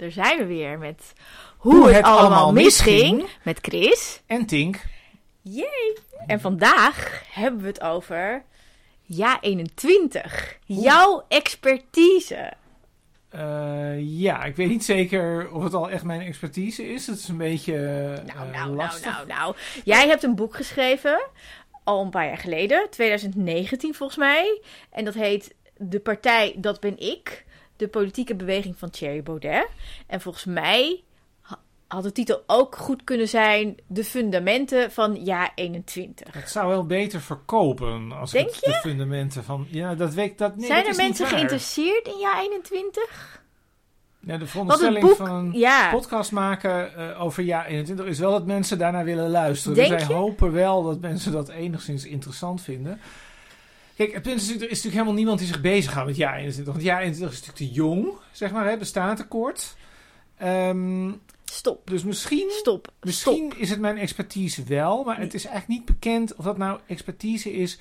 daar zijn we weer met Hoe, het, allemaal misging. Met Chris. En Tink. Jee. En vandaag hebben we het over Ja 21. Jouw expertise. Eh, ja, ik weet niet zeker of het al echt mijn expertise is. Het is een beetje Nou, eh, nou, nou, lastig. nou, nou. Jij hebt een boek geschreven, al een paar jaar geleden, 2019 volgens mij. En dat heet De Partij, dat ben ik. De politieke beweging van Thierry Baudet. En volgens mij ha- had de titel ook goed kunnen zijn De fundamenten van Ja 21. Het zou wel beter verkopen als Denk het de fundamenten van. Ja, dat weet dat. Nee, Zijn dat er mensen geïnteresseerd in Ja 21? Ja, de veronderstelling boek, van een ja, podcast maken eh, over ja 21 is wel dat mensen daarnaar willen luisteren. Denk dus wij je? hopen wel dat mensen dat enigszins interessant vinden. Kijk, het punt is er is natuurlijk helemaal niemand die zich bezighoudt met ja 21. Want ja 21 is natuurlijk te jong, zeg maar, hè, bestaat te kort. Ehm, stop, dus misschien, stop, misschien stop. is het mijn expertise wel, maar het is eigenlijk niet bekend of dat nou expertise is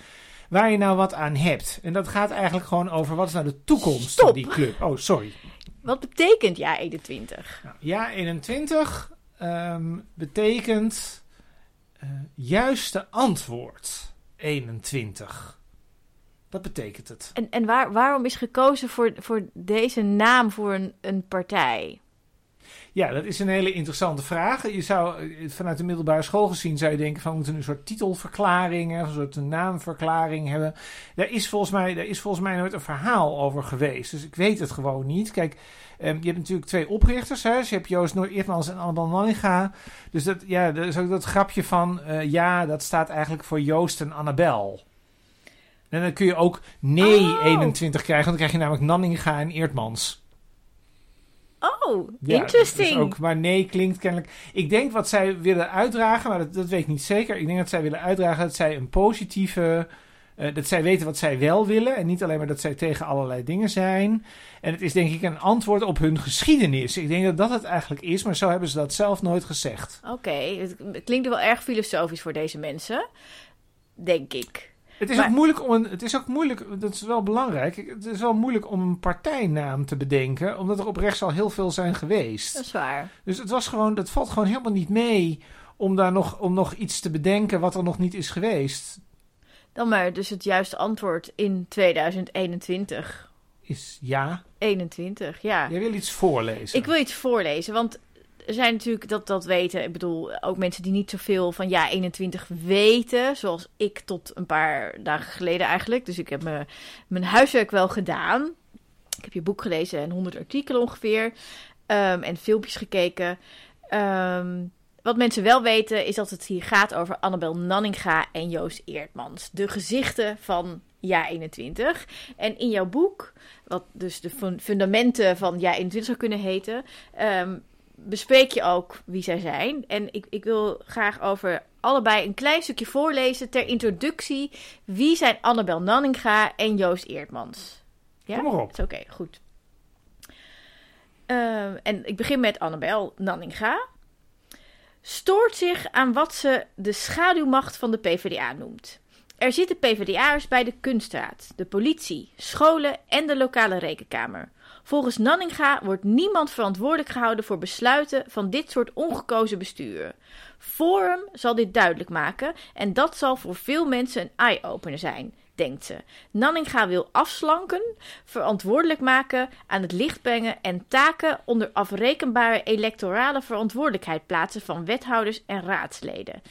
waar je nou wat aan hebt. En dat gaat eigenlijk gewoon over wat is nou de toekomst Stop. van die club. Oh, sorry. Wat betekent Ja 21? Nou, ja 21 ehm, betekent eh, juiste antwoord 21. Dat betekent het. En, en waar, waarom is gekozen voor, voor deze naam voor een, een partij? Ja, dat is een hele interessante vraag. Je zou eh, vanuit de middelbare school gezien zou je denken van we moeten een soort titelverklaring, een soort naamverklaring hebben. Daar is volgens mij, daar is volgens mij nooit een verhaal over geweest. Dus ik weet het gewoon niet. Kijk, ehm, je hebt natuurlijk twee oprichters. Hè? Dus je hebt Joost Noord-Eertmans en Annabel Nanninga. Dus dat, ja, is ook dat grapje van eh, ja, dat staat eigenlijk voor Joost en Annabel. En dan kun je ook nee Oh. 21 krijgen, want dan krijg je namelijk Nanninga en Eertmans. Oh, Ja, interesting. dus ook, maar nee klinkt kennelijk. Ik denk wat zij willen uitdragen, maar dat, dat weet ik niet zeker. Ik denk dat zij willen uitdragen dat zij een positieve. eh, dat zij weten wat zij wel willen. En niet alleen maar dat zij tegen allerlei dingen zijn. En het is denk ik een antwoord op hun geschiedenis. Ik denk dat dat het eigenlijk is, maar zo hebben ze dat zelf nooit gezegd. Oké, het klinkt wel erg filosofisch voor deze mensen. Denk ik. Het is Maar- ook moeilijk om een. Het is ook moeilijk, dat is wel belangrijk. Het is wel moeilijk om een partijnaam te bedenken, omdat er op rechts al heel veel zijn geweest. Dat is waar. Dus het was gewoon, dat valt gewoon helemaal niet mee om daar nog, om nog iets te bedenken wat er nog niet is geweest. Dan maar dus het juiste antwoord in 2021. Is ja. 21, ja. Jij wil iets voorlezen. Ik wil iets voorlezen, want er zijn natuurlijk dat dat weten. Ik bedoel, ook mensen die niet zoveel van ja 21 weten, zoals ik tot een paar dagen geleden eigenlijk. Dus ik heb mijn huiswerk wel gedaan. Ik heb je boek gelezen en 100 artikelen ongeveer. ehm, en filmpjes gekeken. Ehm, wat mensen wel weten is dat het hier gaat over Annabel Nanninga en Joost Eertmans. De gezichten van Ja 21. En in jouw boek, wat dus de fun- fundamenten van Ja 21 zou kunnen heten, ehm, bespreek je ook wie zij zijn. En ik, ik wil graag over allebei een klein stukje voorlezen ter introductie. Wie zijn Annabel Nanninga en Joost Eertmans? Ja? Kom maar op. Oké, goed. Ehm, en ik begin met Annabel Nanninga. Stoort zich aan wat ze de schaduwmacht van de PvdA noemt. Er zitten PvdA'ers bij de kunstraad, de politie, scholen en de lokale rekenkamer. Volgens Nanninga wordt niemand verantwoordelijk gehouden voor besluiten van dit soort ongekozen besturen. Forum zal dit duidelijk maken en dat zal voor veel mensen een eye-opener zijn, denkt ze. Nanninga wil afslanken, verantwoordelijk maken, aan het licht brengen en taken onder afrekenbare electorale verantwoordelijkheid plaatsen van wethouders en raadsleden.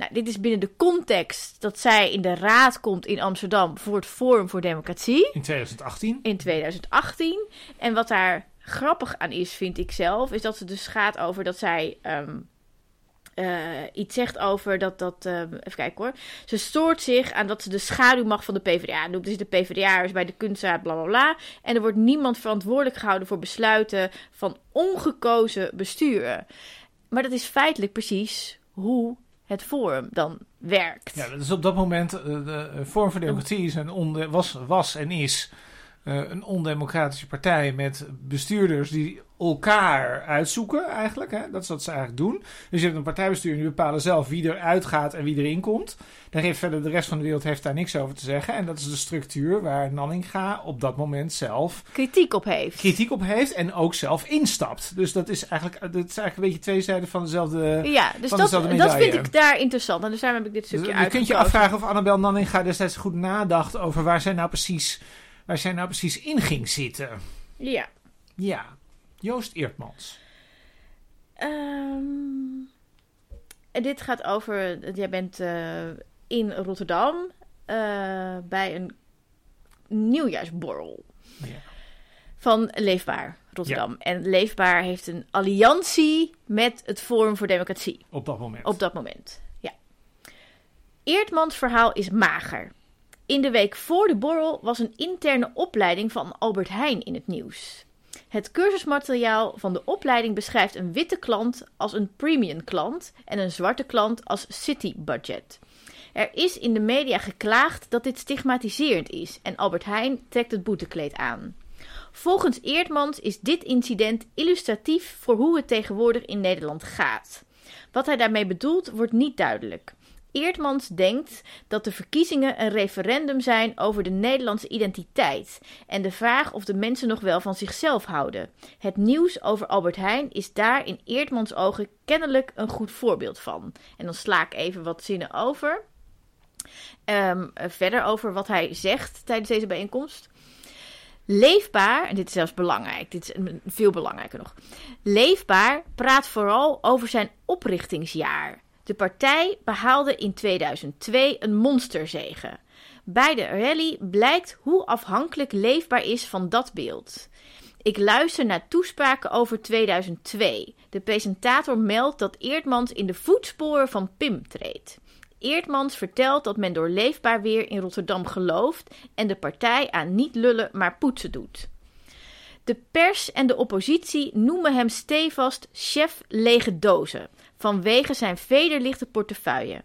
Nou, dit is binnen de context dat zij in de raad komt in Amsterdam voor het Forum voor Democratie In 2018. in 2018. En wat daar grappig aan is, vind ik zelf, is dat het dus gaat over dat zij ehm, eh, iets zegt over dat dat. ehm, even kijken hoor. Ze stoort zich aan dat ze de schaduwmacht van de PvdA noemt. Dus de PvdA is bij de kunstraad, bla bla bla. En er wordt niemand verantwoordelijk gehouden voor besluiten van ongekozen besturen. Maar dat is feitelijk precies hoe het forum dan werkt. Ja, dat is op dat moment. eh, de eh, Vorm voor Democratie is een onder, was, was en is een ondemocratische partij met bestuurders die elkaar uitzoeken eigenlijk. Hè? Dat is wat ze eigenlijk doen. Dus je hebt een partijbestuur en die bepalen zelf wie eruit gaat en wie erin komt. Daar heeft verder de rest van de wereld heeft daar niks over te zeggen. En dat is de structuur waar Nanninga op dat moment zelf Kritiek op heeft. kritiek op heeft en ook zelf instapt. Dus dat is eigenlijk, dat is eigenlijk een beetje twee zijden van dezelfde... Ja, dus van dat, dezelfde dat vind ik daar interessant. En dus daarom heb ik dit Dus stukje je kunt je afvragen of Annabel Nanninga destijds goed nadacht over waar zij nou precies, waar zij nou precies in ging zitten. Ja. Ja, Joost Eertmans. En dit gaat over. Jij bent eh, in Rotterdam eh, bij een nieuwjaarsborrel Ja. van Leefbaar Rotterdam. En Leefbaar heeft een alliantie met het Forum voor Democratie Op dat moment. op dat moment. Ja. Eertmans verhaal is mager. In de week voor de borrel was een interne opleiding van Albert Heijn in het nieuws. Het cursusmateriaal van de opleiding beschrijft een witte klant als een premium klant en een zwarte klant als city budget. Er is in de media geklaagd dat dit stigmatiserend is en Albert Heijn trekt het boetekleed aan. Volgens Eertmans is dit incident illustratief voor hoe het tegenwoordig in Nederland gaat. Wat hij daarmee bedoelt wordt niet duidelijk. Eertmans denkt dat de verkiezingen een referendum zijn over de Nederlandse identiteit en de vraag of de mensen nog wel van zichzelf houden. Het nieuws over Albert Heijn is daar in Eertmans ogen kennelijk een goed voorbeeld van. En dan sla ik even wat zinnen over. Ehm, eh, verder over wat hij zegt tijdens deze bijeenkomst. Leefbaar, en dit is zelfs belangrijk, dit is veel belangrijker nog. Leefbaar praat vooral over zijn oprichtingsjaar. De partij behaalde in 2002 een monsterzege. Bij de rally blijkt hoe afhankelijk Leefbaar is van dat beeld. Ik luister naar toespraken over 2002. De presentator meldt dat Eertmans in de voetsporen van Pim treedt. Eertmans vertelt dat men door Leefbaar weer in Rotterdam gelooft en de partij aan niet lullen maar poetsen doet. De pers en de oppositie noemen hem stevast chef lege dozen vanwege zijn vederlichte portefeuille.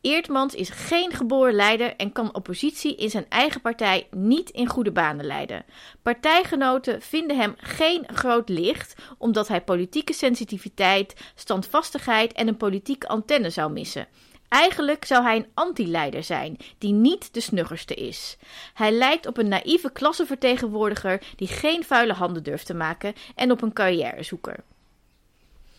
Eertmans is geen geboren leider en kan oppositie in zijn eigen partij niet in goede banen leiden. Partijgenoten vinden hem geen groot licht omdat hij politieke sensitiviteit, standvastigheid en een politieke antenne zou missen. Eigenlijk zou hij een anti-leider zijn, die niet de snuggerste is. Hij lijkt op een naïeve klassenvertegenwoordiger die geen vuile handen durft te maken en op een carrièrezoeker.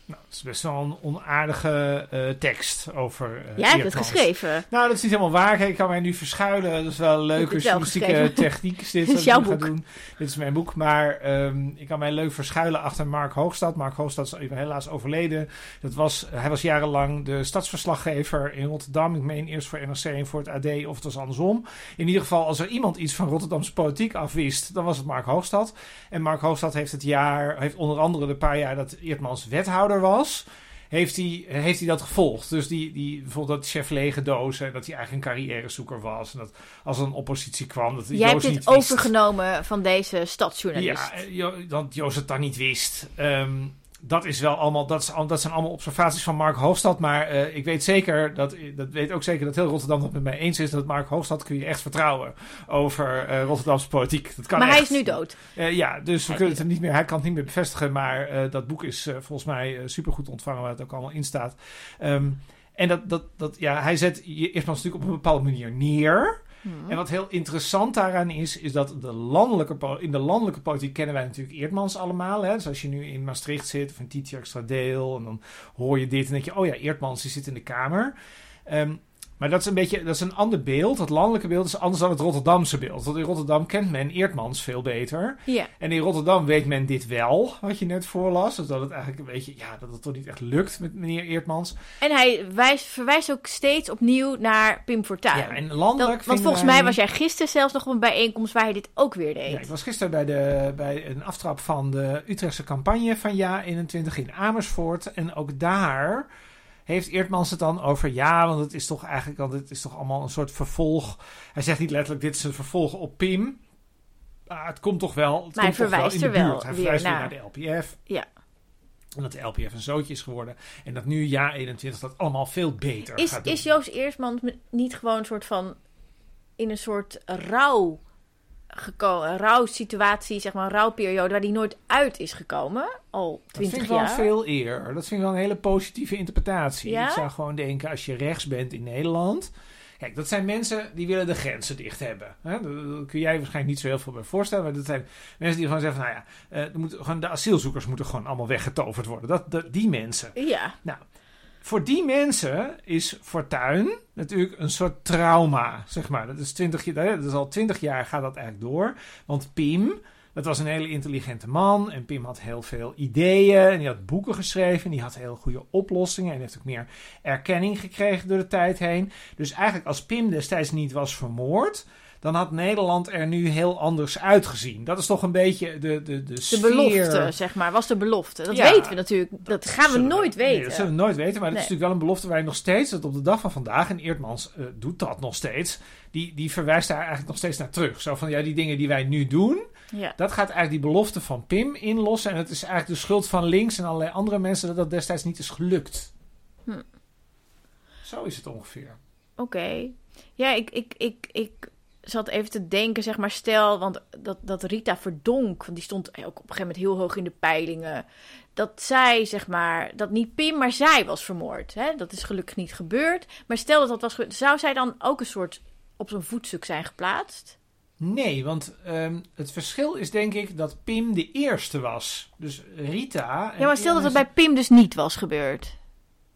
Nou, dat is best wel een onaardige eh, tekst over eh Jij hebt het geschreven. Nou, dat is niet helemaal waar. Kijk, ik kan mij nu verschuilen. Dat is wel een leuke het journalistieke techniek. Is dit, Dit is jouw boek. Doen. Dit is mijn boek. Maar ehm, ik kan mij leuk verschuilen achter Mark Hoogstad. Mark Hoogstad is helaas overleden. Dat was, hij was jarenlang de stadsverslaggever in Rotterdam. Ik meen eerst voor NRC en voor het AD. Of het was andersom. In ieder geval, als er iemand iets van Rotterdamse politiek afwist, dan was het Mark Hoogstad. En Mark Hoogstad heeft het jaar, heeft onder andere de paar jaar dat Eertmans wethouder was heeft hij, heeft hij dat gevolgd. Dus die, die, bijvoorbeeld dat chef lege dozen, dat hij eigenlijk een carrièrezoeker was. En dat als er een oppositie kwam, dat Jij hebt dit niet wist. overgenomen van deze stadsjournalist. Ja, eh, Jo- dat Joost het dan niet wist. Ehm, dat is wel allemaal, dat, is, al- dat zijn allemaal observaties van Mark Hoofdstad. Maar eh, ik weet zeker, dat, dat weet ook zeker dat heel Rotterdam het met mij eens is. Dat Mark Hoofdstad kun je echt vertrouwen over eh, Rotterdamse politiek. Dat kan maar hij is nu dood. Eh, ja, dus we Hij kunnen is het niet meer, hij kan het niet meer bevestigen, maar dat boek is volgens mij super supergoed ontvangen, waar het ook allemaal in staat. Ehm, en dat, dat, dat, ja, hij zet je natuurlijk op een bepaalde manier neer. En wat heel interessant daaraan is, is dat de landelijke, in de landelijke politiek kennen wij natuurlijk Eertmans allemaal. Hè? Dus als je nu in Maastricht zit of in Extra Deel, en dan hoor je dit en denk je, oh ja, Eertmans die zit in de Kamer. Ehm, maar dat is een beetje, dat is een ander beeld. Het landelijke beeld is anders dan het Rotterdamse beeld. Want in Rotterdam kent men Eertmans veel beter. Ja. En in Rotterdam weet men dit wel, wat je net voorlas. Dus dat het eigenlijk een beetje, ja, dat het toch niet echt lukt met meneer Eertmans. En hij wijst, verwijst ook steeds opnieuw naar Pim Fortuyn. Ja, en Dat- landelijk want vinden volgens wij- mij was jij gisteren zelfs nog op een bijeenkomst waar hij dit ook weer deed. Ja, ik was gisteren bij, de, bij een aftrap van de Utrechtse campagne van Ja 21 in Amersfoort. En ook daar heeft Eertmans het dan over ja, want het is toch eigenlijk want het is toch allemaal een soort vervolg. Hij zegt niet letterlijk dit is een vervolg op Pim. Maar het komt toch wel. Het Maar hij verwijst de er wel. Hij weer verwijst weer naar. de LPF. Ja. En dat de LPF een zootje is geworden. En dat nu Ja 21 dat allemaal veel beter Is, gaat doen. is Joost Eersman niet gewoon een soort van in een soort rouw gekomen, een rouwsituatie, zeg maar een rouwperiode, waar die nooit uit is gekomen, al Dat vind 20 ik wel jaar. veel eer. Dat vind ik wel een hele positieve interpretatie. Ja? Ik zou gewoon denken, als je rechts bent in Nederland... Kijk, dat zijn mensen die willen de grenzen dicht hebben. Hè? Daar kun jij waarschijnlijk niet zo heel veel bij voorstellen. Maar dat zijn mensen die gewoon zeggen van... Nou ja, eh, moet, gewoon, de asielzoekers moeten gewoon allemaal weggetoverd worden. Dat, dat, die mensen. Ja, Voor die mensen is Fortuin natuurlijk een soort trauma, zeg maar. Dat is, 20, jaar- dat is al twintig jaar gaat dat eigenlijk door. Want Pim, dat was een hele intelligente man. En Pim had heel veel ideeën. En die had boeken geschreven. En die had heel goede oplossingen. En heeft ook meer erkenning gekregen door de tijd heen. Dus eigenlijk als Pim destijds niet was vermoord... dan had Nederland er nu heel anders uitgezien. Dat is toch een beetje de, de, de, belofte, zeg maar, was de belofte. Dat Ja. weten we natuurlijk, dat gaan we nooit Nee, weten. dat zullen we nooit weten. Maar dat Nee. is natuurlijk wel een belofte waar je nog steeds, dat op de dag van vandaag, en Eertmans eh, doet dat nog steeds, die, die verwijst daar eigenlijk nog steeds naar terug. Zo van, ja, die dingen die wij nu doen, Ja. dat gaat eigenlijk die belofte van Pim inlossen. En het is eigenlijk de schuld van links en allerlei andere mensen dat dat destijds niet is gelukt. Hm. Zo is het ongeveer. Oké. Ja, ik, ik, ik, ik zat even te denken, zeg maar, stel, want dat, dat Rita Verdonk, want die stond ook op een gegeven moment heel hoog in de peilingen, dat zij, zeg maar, dat niet Pim, maar zij was vermoord. Hè? Dat is gelukkig niet gebeurd. Maar stel dat dat was gebeurd, zou zij dan ook een soort op zo'n voetstuk zijn geplaatst? Nee, want ehm, het verschil is denk ik dat Pim de eerste was. Dus Rita... Ja, maar stel dat het bij Pim dus niet was gebeurd.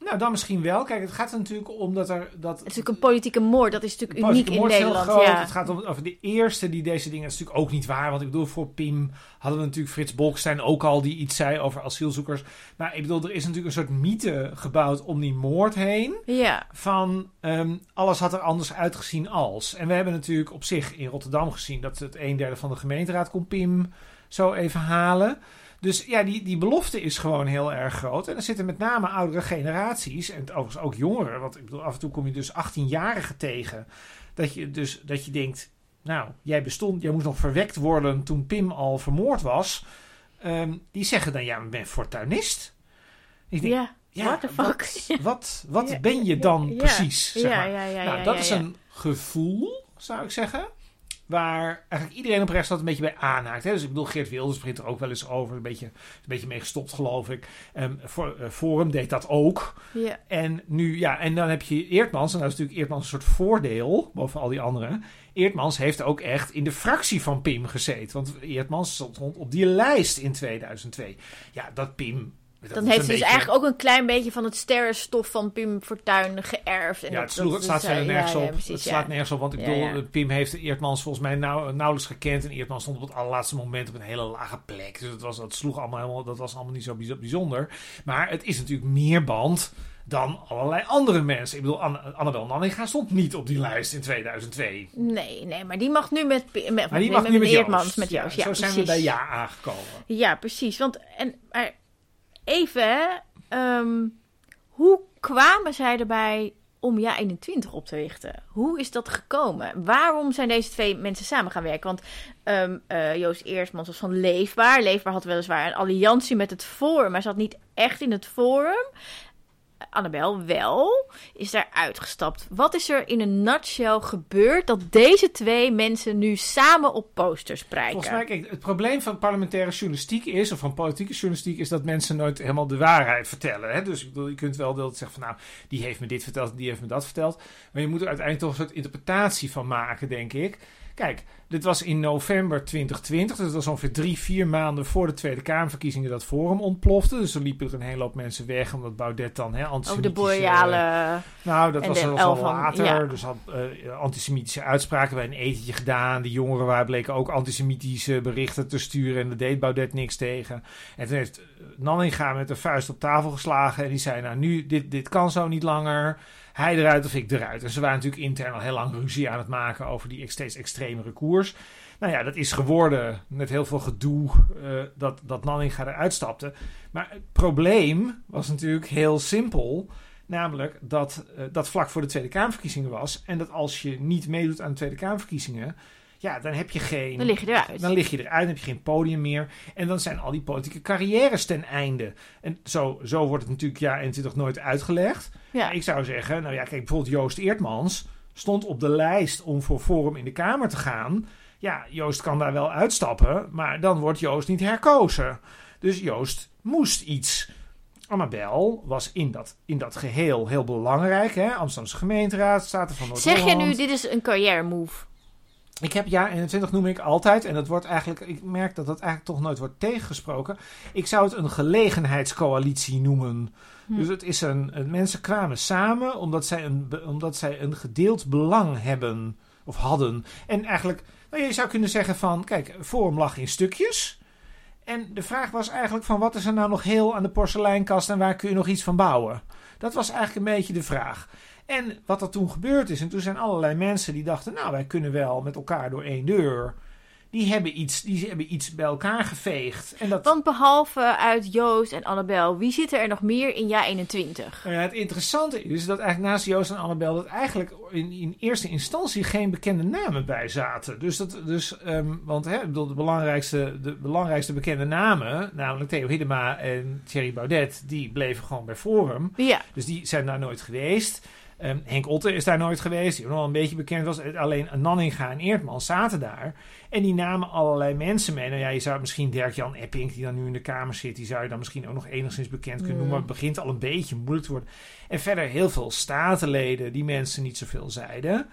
Nou, dan misschien wel. Kijk, het gaat er natuurlijk om dat er... Dat, Het is natuurlijk een politieke moord, dat is natuurlijk uniek in moord is heel Nederland. groot. Ja. Het gaat om over de eerste die deze dingen. Dat is natuurlijk ook niet waar. Want ik bedoel, voor Pim hadden we natuurlijk Frits Bolkestein ook al die iets zei over asielzoekers. Maar ik bedoel, er is natuurlijk een soort mythe gebouwd om die moord heen. ja. Van ehm, alles had er anders uitgezien als. En we hebben natuurlijk op zich in Rotterdam gezien dat het een derde van de gemeenteraad kon Pim zo even halen. Dus ja, die, die belofte is gewoon heel erg groot. En er zitten met name oudere generaties en overigens ook jongeren. Want ik bedoel, af en toe kom je dus 18-jarigen tegen. Dat je dus dat je denkt, nou, jij bestond, jij moest nog verwekt worden toen Pim al vermoord was. Ehm, die zeggen dan, ja, maar ik ben fortuinist. Ik denk, ja. ja, What the fuck? Wat, wat, wat Ja, ben je dan ja, precies? Zeg ja, maar. ja, ja, nou, dat is een gevoel, zou ik zeggen. Waar eigenlijk iedereen op rechts dat een beetje bij aanhaakt. Hè? Dus ik bedoel, Geert Wilders begint er ook wel eens over. Een beetje, een beetje mee gestopt, geloof ik. Ehm, voor, eh, Forum deed dat ook. En nu, ja, en dan heb je Eertmans. En dat is natuurlijk Eertmans een soort voordeel boven al die anderen. Eertmans heeft ook echt in de fractie van Pim gezeten. Want Eertmans stond op die lijst in 2002. Ja, dat Pim. Dan heeft ze dus eigenlijk ook een klein beetje van het sterrenstof van Pim Fortuyn geërfd. En Ja, het, sloeg, het slaat verder nergens ja, op. precies, het slaat nergens op, want ik bedoel, eh, Pim heeft Eertmans volgens mij nauw- nauwelijks gekend. En Eertmans stond op het allerlaatste moment op een hele lage plek. Dus het was, dat sloeg allemaal helemaal, dat was allemaal niet zo bijz- bijzonder. Maar het is natuurlijk meer band dan allerlei andere mensen. Ik bedoel, Anne, Annabel Nanninga stond niet op die lijst in 2002. Nee, nee, maar die mag nu met, met, Maar die met, mag nu met Eertmans, met Joost. Ja, zo zijn we bij Ja aangekomen. Ja, precies. Want, en, maar even, ehm, hoe kwamen zij erbij om Ja 21 op te richten? Hoe is dat gekomen? Waarom zijn deze twee mensen samen gaan werken? Want ehm, eh, Joost Eersmans was van Leefbaar. Leefbaar had weliswaar een alliantie met het Forum, maar zat niet echt in het Forum. Annabel wel, is daar uitgestapt. Wat is er in een nutshell gebeurd dat deze twee mensen nu samen op posters prijken? Volgens mij, kijk, het probleem van parlementaire journalistiek is, of van politieke journalistiek, is dat mensen nooit helemaal de waarheid vertellen. Hè? Dus ik bedoel, je kunt wel dat zeggen van, nou, die heeft me dit verteld, die heeft me dat verteld. Maar je moet er uiteindelijk toch een soort interpretatie van maken, denk ik. Kijk, dit was in november 2020, dus dat was ongeveer drie, vier maanden voor de Tweede Kamerverkiezingen dat Forum ontplofte. Dus er liepen er een hele hoop mensen weg, omdat Baudet dan hè, Over de antisemitische... boreale... Nou, dat was er al later. ja. Dus had eh, antisemitische uitspraken bij een etentje gedaan. De jongeren waren bleken ook antisemitische berichten te sturen. En daar deed Baudet niks tegen. En toen heeft eh, Nanninga met de vuist op tafel geslagen. En die zei, nou nu, dit, dit kan zo niet langer. Hij eruit of ik eruit. En ze waren natuurlijk intern al heel lang ruzie aan het maken over die steeds extremere koers. Nou ja, dat is geworden met heel veel gedoe eh, dat, dat Nanninga eruit stapte. Maar het probleem was natuurlijk heel simpel. Namelijk dat eh, dat vlak voor de Tweede Kamerverkiezingen was. En dat als je niet meedoet aan de Tweede Kamerverkiezingen. Ja, dan heb je geen. Dan lig je eruit. Dan lig je eruit, dan heb je geen podium meer. En dan zijn al die politieke carrières ten einde. En zo, zo wordt het natuurlijk ja 21 nooit uitgelegd. Ja. Ik zou zeggen, nou ja, kijk, bijvoorbeeld Joost Eertmans stond op de lijst om voor Forum in de Kamer te gaan. Ja, Joost kan daar wel uitstappen, maar dan wordt Joost niet herkozen. Dus Joost moest iets. Annabel was in dat, in dat geheel heel belangrijk. Hè? Amsterdamse gemeenteraad, Staten van. Zeg je nu, dit is een carrière move? Ik heb jaar 21 noem ik altijd. En dat wordt eigenlijk, ik merk dat dat eigenlijk toch nooit wordt tegengesproken. Ik zou het een gelegenheidscoalitie noemen. Hm. Dus het is een, een- mensen kwamen samen omdat zij, een, omdat zij een gedeeld belang hebben. Of hadden. En eigenlijk, nou, je zou kunnen zeggen van, kijk, Forum lag in stukjes. En de vraag was eigenlijk van, wat is er nou nog heel aan de porseleinkast en waar kun je nog iets van bouwen? Dat was eigenlijk een beetje de vraag. En wat er toen gebeurd is, en toen zijn allerlei mensen die dachten, nou, wij kunnen wel met elkaar door één deur. Die hebben iets, die hebben iets bij elkaar geveegd. En dat, Want behalve uit Joost en Annabel, wie zit er nog meer in jaar 21? Nou ja, het interessante is dat eigenlijk naast Joost en Annabel... dat eigenlijk in, in eerste instantie geen bekende namen bij zaten. Dus, dat, dus ehm, want hè, ik bedoel, de, belangrijkste, de belangrijkste bekende namen... namelijk Theo Hiddema en Thierry Baudet... die bleven gewoon bij Forum. Ja, Dus die zijn daar nooit geweest. Ehm, Henk Otte is daar nooit geweest, die nog wel een beetje bekend was. Alleen Nanninga en Eertman zaten daar. En die namen allerlei mensen mee. Nou ja, je zou misschien Dirk-Jan Epping, die dan nu in de Kamer zit... die zou je dan misschien ook nog enigszins bekend kunnen Mm. noemen. Maar het begint al een beetje moeilijk te worden. En verder heel veel statenleden die mensen niet zoveel zeiden.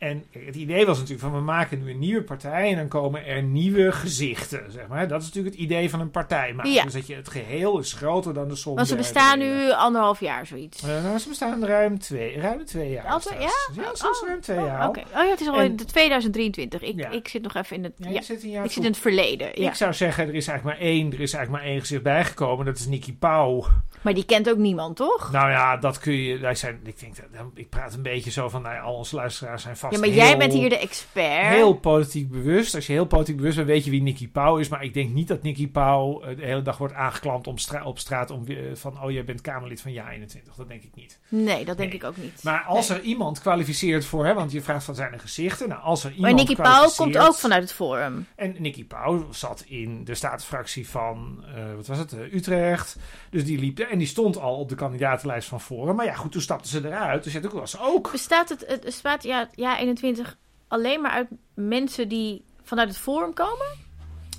En het idee was natuurlijk van we maken nu een nieuwe partij en dan komen er nieuwe gezichten, zeg maar. Dat is natuurlijk het idee van een partij maken. Ja. Dus dat je het geheel is groter dan de som. want ze bestaan nu anderhalf jaar, zoiets. Eh, nou, ze bestaan ruim twee, ruim twee jaar. Al is twee- dat. ja? Ja, Oh, ruim twee Oh, jaar. Oké. Oh ja, het is al de 2023. Ik, Ja. ik zit nog even in het, Ja, zit ik zit in het verleden. Ik zou zeggen, er is eigenlijk maar één, er is eigenlijk maar één gezicht bijgekomen. Dat is Nicky Pauw. Maar die kent ook niemand, toch? Nou ja, dat kun je. Wij zijn, ik denk, dat- ik praat een beetje zo van, nou al onze luisteraars zijn vast Ja, maar jij bent hier de expert. heel politiek bewust. Als je heel politiek bewust bent, weet je wie Nicky Pauw is. Maar ik denk niet dat Nicky Pauw eh, de hele dag wordt aangeklampt om stra- op straat om, weer- van, oh, jij bent Kamerlid van Ja 21. Dat denk ik niet. Nee, dat denk Nee. ik ook niet. Maar als Nee. er iemand kwalificeert voor, hè, want je vraagt van zijn er gezichten. Nou, als er Maar iemand Nicky Pauw komt ook vanuit het Forum. En Nicky Pauw zat in de staatsfractie van, eh, wat was het, eh, Utrecht. Dus die liep en die stond al op de kandidatenlijst van Forum. Maar ja, goed, toen stapten ze eruit. Dus ja, toen was ze ook. Bestaat het, het bestaat ja, ja 21 alleen maar uit mensen die vanuit het Forum komen?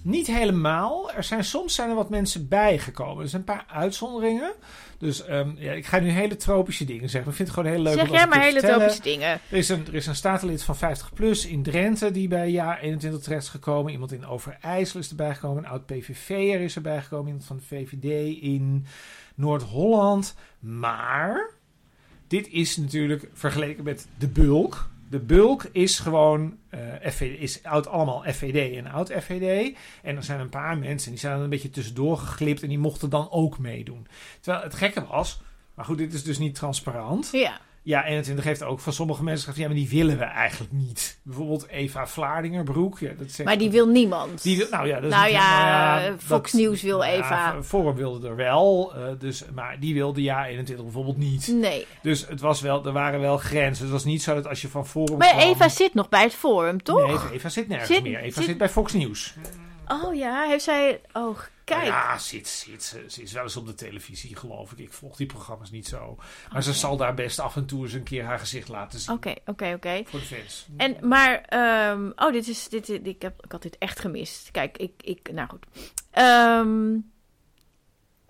Niet helemaal. Er zijn soms zijn er wat mensen bijgekomen. Er zijn een paar uitzonderingen. Dus ehm, ja, ik ga nu hele tropische dingen zeggen. Ik vind het gewoon heel leuk zeg jij maar hele vertellen. tropische dingen. Er is, een, er is een statenlid van 50 plus in Drenthe die bij jaar 21 terecht is gekomen. Iemand in Overijssel is erbij gekomen. Een oud PVV'er is erbij gekomen. Iemand van de VVD in Noord-Holland. Maar dit is natuurlijk vergeleken met de bulk. De bulk is gewoon eh is oud allemaal FVD en oud FVD. En er zijn een paar mensen die zijn er een beetje tussendoor geglipt en die mochten dan ook meedoen. Terwijl het gekke was, maar goed, dit is dus niet transparant. Ja. Ja, 21 heeft ook van sommige mensen gezegd, ja, maar die willen we eigenlijk niet. Bijvoorbeeld Eva Vlaardingerbroek. Ja, dat zegt, Maar die wil niemand. die wil, nou ja, dat is Nou ja, dat- Fox News wil Eva. Forum wilde er wel, eh, dus, maar die wilde ja 21 bijvoorbeeld niet. Nee. Dus het was wel, er waren wel grenzen. Het was niet zo dat als je van Forum Maar kwam- Eva zit nog bij het Forum, toch? Nee, Eva zit nergens Zit- meer. Eva zit- zit, bij Fox News. Oh ja, heeft zij... Oh, kijk. Ja, zit, zit, ze, ze is wel eens op de televisie, geloof ik. Ik volg die programma's niet zo. Maar ze zal daar best af en toe eens een keer haar gezicht laten zien. Oké, oké, oké. Voor de fans. En, maar, ehm, oh, dit is, dit, dit- ik, heb, ik had dit echt gemist. Kijk, ik, ik nou goed. Ehm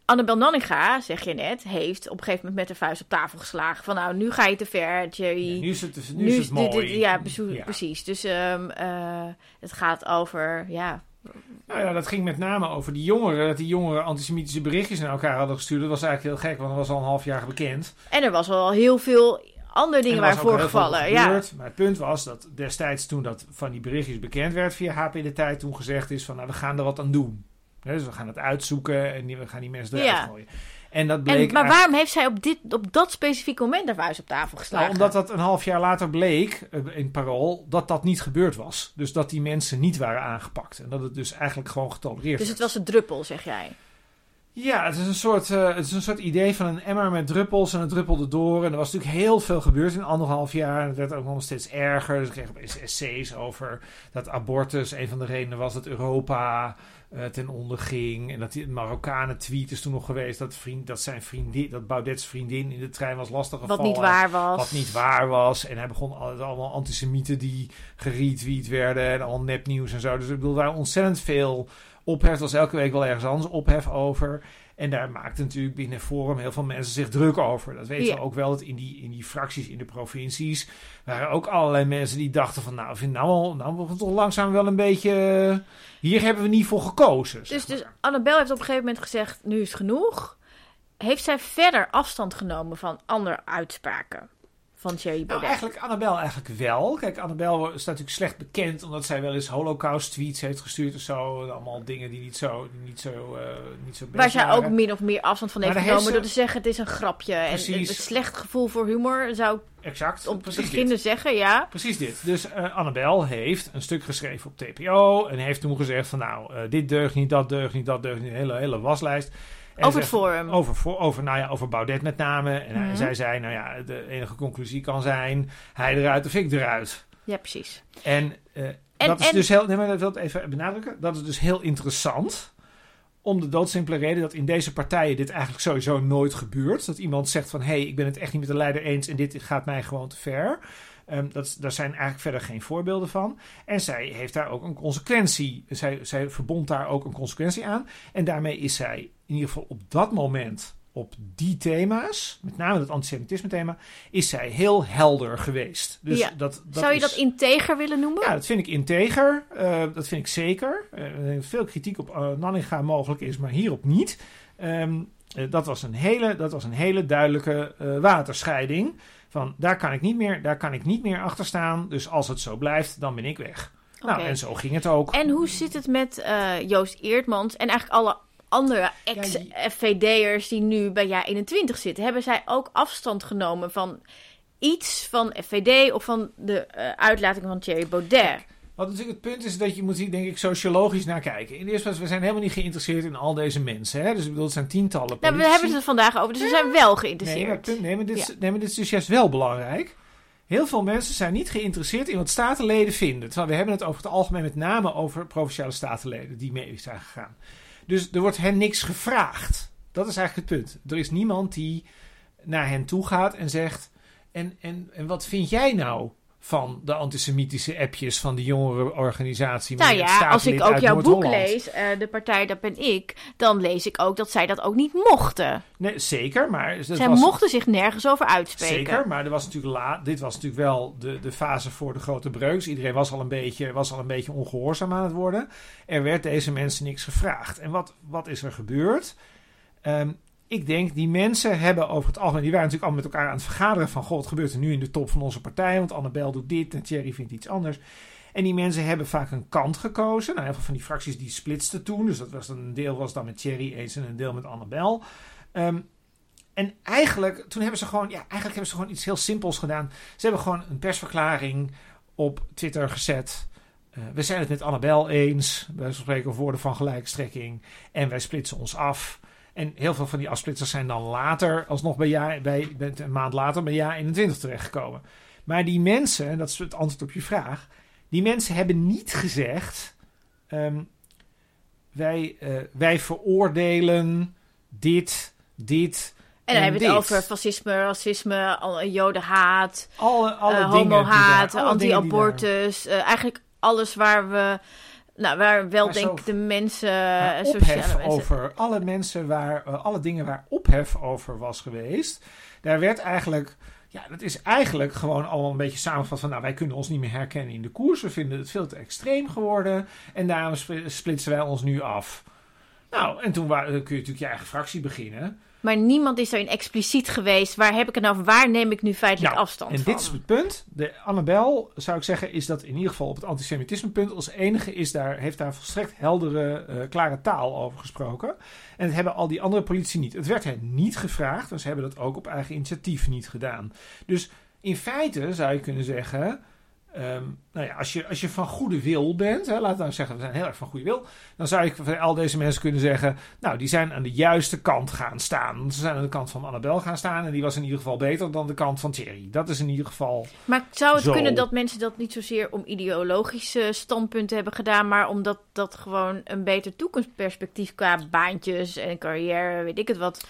Annabel Nanninga, zeg je net, heeft op een gegeven moment met de vuist op tafel geslagen. Van nou, nu ga je te ver, Jerry. Ja, nu is het, nu Nu is het mooi. dit- ja, precies, Ja. precies. Dus ehm, eh, het gaat over, ja, Nou ja, dat ging met name over die jongeren. Dat die jongeren antisemitische berichtjes naar elkaar hadden gestuurd. Dat was eigenlijk heel gek, want dat was al een half jaar bekend. En er was wel heel veel andere dingen En waar was ook heel veel voorgevallen. Ja. Maar het punt was dat destijds toen dat van die berichtjes bekend werd via HP de Tijd, toen gezegd is van nou we gaan er wat aan doen. Dus we gaan het uitzoeken en we gaan die mensen eruit Ja. gooien. En dat bleek En, maar waarom heeft zij op, dit, op dat specifieke moment de vuist op tafel geslagen? Nou, omdat dat een half jaar later bleek eh, in Parool dat dat niet gebeurd was. Dus dat die mensen niet waren aangepakt. En dat het dus eigenlijk gewoon getolereerd dus het werd. was een druppel, zeg jij. Ja, het is, een soort, uh, het is een soort idee van een emmer met druppels en het druppelde door. En er was natuurlijk heel veel gebeurd in anderhalf jaar. En het werd ook nog steeds erger. Dus ik kreeg essays over dat abortus een van de redenen was dat Europa uh, ten onder ging. En dat die Marokkanen tweet is toen nog geweest dat, vriend, dat zijn vriendin, dat Baudet's vriendin in de trein was lastiggevallen. Wat niet waar was. Wat niet waar was. En hij begon allemaal antisemieten die geretweet werden en al nepnieuws en zo. Dus ik bedoel, daar ontzettend veel ophef. was elke week wel ergens anders ophef over. En daar maakte natuurlijk binnen Forum heel veel mensen zich druk over. Dat weten we ook wel. Dat in die, in die fracties in de provincies waren ook allerlei mensen die dachten van... nou, vind nou al, nou wordt het toch langzaam wel een beetje... hier hebben we niet voor gekozen. Dus, dus Annabel heeft op een gegeven moment gezegd, nu is genoeg. Heeft zij verder afstand genomen van andere uitspraken? Van Thierry nou, Baudet? Nou, eigenlijk Annabel eigenlijk wel. Kijk, Annabel staat natuurlijk slecht bekend omdat zij wel eens holocaust-tweets heeft gestuurd of zo. Allemaal dingen die niet zo, niet zo, uh, niet zo Waar zij ook min of meer afstand van heeft genomen door te zeggen het is een grapje. Precies. En een slecht gevoel voor humor zou Exact. Om te beginnen zeggen, ja. Precies dit. Dus uh, Annabel heeft een stuk geschreven op TPO. En heeft toen gezegd van nou, uh, dit deugt niet, dat deugt niet, dat deugt niet. Een hele, hele waslijst over het forum. Over, over, nou ja, over Baudet met name. En mhm. zij zei, nou ja, de enige conclusie kan zijn... hij eruit of ik eruit. Ja, precies. En, uh, dat is dus heel... Nee, maar dat wil ik even benadrukken. Dat is dus heel interessant. Om de doodsimpele reden dat in deze partijen dit eigenlijk sowieso nooit gebeurt. Dat iemand zegt van, hé, hey, ik ben het echt niet met de leider eens... en dit gaat mij gewoon te ver. Um, dat, daar zijn eigenlijk verder geen voorbeelden van. En zij heeft daar ook een consequentie. Zij, zij verbond daar ook een consequentie aan. En daarmee is zij in ieder geval op dat moment op die thema's, met name het antisemitisme thema, is zij heel helder geweest. Dus ja. dat, dat Zou je dat integer willen noemen? Ja, dat vind ik integer. Uh, dat vind ik zeker. Uh, veel kritiek op uh, Nanninga mogelijk is, maar hierop niet. Um, dat, was een hele, dat was een hele duidelijke waterscheiding. Van daar kan ik niet meer, daar kan ik niet meer achter staan. Dus als het zo blijft, dan ben ik weg. Nou, en zo ging het ook. En hoe zit het met Joost Eertmans en eigenlijk alle andere ex-FVD'ers die nu bij jaar 21 zitten? Hebben zij ook afstand genomen van iets van FVD of van de uh, uitlating van Thierry Baudet? Wat natuurlijk het punt is dat je moet hier denk ik sociologisch naar kijken. In de eerste plaats, we zijn helemaal niet geïnteresseerd in al deze mensen. Hè? Dus ik bedoel, het zijn tientallen Nou, we hebben het vandaag over, dus we zijn wel geïnteresseerd. Nee, maar, nee, maar dit, nee, maar dit is dus juist wel belangrijk. Heel veel mensen zijn niet geïnteresseerd in wat statenleden vinden. Terwijl we hebben het over het algemeen met name over provinciale statenleden die mee zijn gegaan. Dus er wordt hen niks gevraagd. Dat is eigenlijk het punt. Er is niemand die naar hen toe gaat en zegt... En, en, en wat vind jij nou van de antisemitische appjes van de jongere organisatie. Nou ja, als ik ook jouw boek lees, uh, De Partij Dat Ben Ik, dan lees ik ook dat zij dat ook niet mochten. Nee, zeker, maar... Zij mochten zich nergens over uitspreken. Zeker, maar er was natuurlijk la, dit was natuurlijk wel de, de fase voor de grote breuks. Iedereen was al, een beetje, was al een beetje ongehoorzaam aan het worden. Er werd deze mensen niks gevraagd. En wat, wat is er gebeurd? Um, ik denk, die mensen hebben over het algemeen, die waren natuurlijk allemaal met elkaar aan het vergaderen van, god, wat gebeurt er nu in de top van onze partij? Want Annabel doet dit en Thierry vindt iets anders. En die mensen hebben vaak een kant gekozen. Nou, van die fracties die splitsten toen. Dus dat was een deel was dan met Thierry eens en een deel met Annabel. Um, en eigenlijk, toen hebben ze gewoon, ja, eigenlijk hebben ze gewoon iets heel simpels gedaan. Ze hebben gewoon een persverklaring op Twitter gezet. Uh, we zijn het met Annabel eens. Wij spreken woorden van gelijkstrekking. En wij splitsen ons af. En heel veel van die afsplitsers zijn dan later, alsnog bij, jaar, bij, bij een maand later, bij jaar 21 terechtgekomen. Maar die mensen, en dat is het antwoord op je vraag, die mensen hebben niet gezegd: um, wij, uh, wij veroordelen dit, dit. En dan hebben we het over fascisme, racisme, jodenhaat, alle, alle uh, homohaat, anti-abortus. Uh, eigenlijk alles waar we nou, waar wel denk ik de mensen... ophef over alle mensen waar... Uh, alle dingen waar ophef over was geweest. Daar werd eigenlijk... Ja, dat is eigenlijk gewoon allemaal een beetje samengevat van... Nou, wij kunnen ons niet meer herkennen in de koers. We vinden het veel te extreem geworden. En daarom splitsen wij ons nu af. Nou, en toen kun je natuurlijk je eigen fractie beginnen... Maar niemand is daarin expliciet geweest. Waar heb ik het nou? Waar neem ik nu feitelijk nou, afstand en van? En dit is het punt. De Annabel, zou ik zeggen, is dat in ieder geval op het antisemitisme punt als enige is daar, heeft daar volstrekt heldere, uh, klare taal over gesproken. En dat hebben al die andere politici niet. Het werd hen niet gevraagd, en ze hebben dat ook op eigen initiatief niet gedaan. Dus in feite zou je kunnen zeggen. Ehm, nou ja, als je, als je van goede wil bent, hè, laten we nou zeggen, we zijn heel erg van goede wil, dan zou ik van al deze mensen kunnen zeggen, nou, die zijn aan de juiste kant gaan staan. Ze zijn aan de kant van Annabel gaan staan en die was in ieder geval beter dan de kant van Thierry. Dat is in ieder geval. Maar zou het Zo. kunnen dat mensen dat niet zozeer om ideologische standpunten hebben gedaan, maar omdat dat gewoon een beter toekomstperspectief qua baantjes en carrière, weet ik het wat,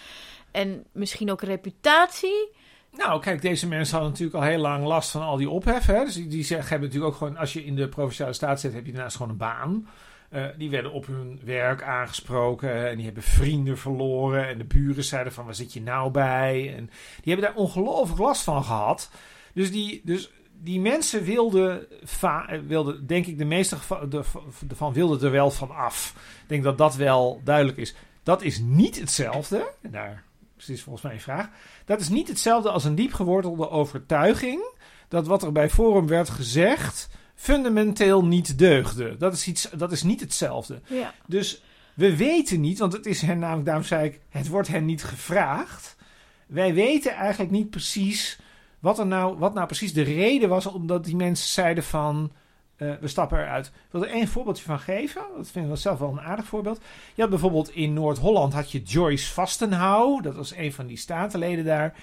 en misschien ook reputatie? Nou, kijk, deze mensen hadden natuurlijk al heel lang last van al die ophef. Hè? Dus die, zeggen, hebben natuurlijk ook gewoon, als je in de provinciale staat zit, heb je daarnaast gewoon een baan. Eh, die werden op hun werk aangesproken en die hebben vrienden verloren. En de buren zeiden van, waar zit je nou bij? En die hebben daar ongelooflijk last van gehad. Dus die, dus die mensen wilden, eh, wilden denk ik, de meeste ervan wilden er wel van af. Ik denk dat dat wel duidelijk is. Dat is niet hetzelfde. Daar is volgens mij een vraag. Dat is niet hetzelfde als een diep gewortelde overtuiging dat wat er bij Forum werd gezegd fundamenteel niet deugde. Dat is, iets, dat is niet hetzelfde. Ja. Dus we weten niet, want het is hen namelijk, daarom zei ik, het wordt hen niet gevraagd. Wij weten eigenlijk niet precies wat, er nou, wat nou precies de reden was omdat die mensen zeiden van, eh, we stappen eruit. Ik wil er één voorbeeldje van geven. Dat vind ik wel zelf wel een aardig voorbeeld. Je had bijvoorbeeld in Noord-Holland had je Joyce Vastenhouw. Dat was een van die statenleden daar.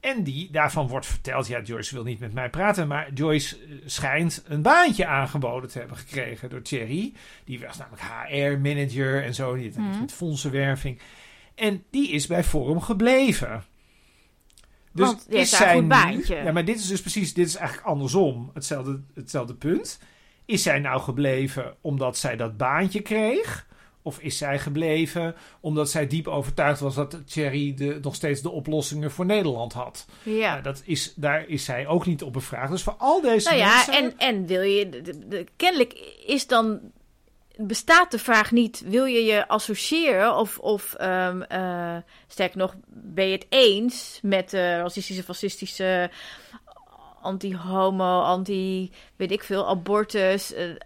En die, daarvan wordt verteld, ja, Joyce wil niet met mij praten, maar Joyce eh, schijnt een baantje aangeboden te hebben gekregen door Thierry. Die was namelijk HR-manager en zo, die Mhm. met fondsenwerving. En die is bij Forum gebleven. Want die heeft daar zij een goed nu- baantje. ja, maar dit is dus precies, dit is eigenlijk andersom, hetzelfde, hetzelfde punt. Is zij nou gebleven omdat zij dat baantje kreeg? Of is zij gebleven omdat zij diep overtuigd was dat Thierry de, nog steeds de oplossingen voor Nederland had? Ja. Nou, dat is, daar is zij ook niet op bevraagd. Dus voor al deze Nou ja, mensen... en, en wil je. de- kennelijk is dan. Bestaat de vraag niet, wil je je associëren of, of ehm, eh, sterker nog, ben je het eens met de racistische, fascistische, anti-homo, anti, weet ik veel, abortus, eh, eh,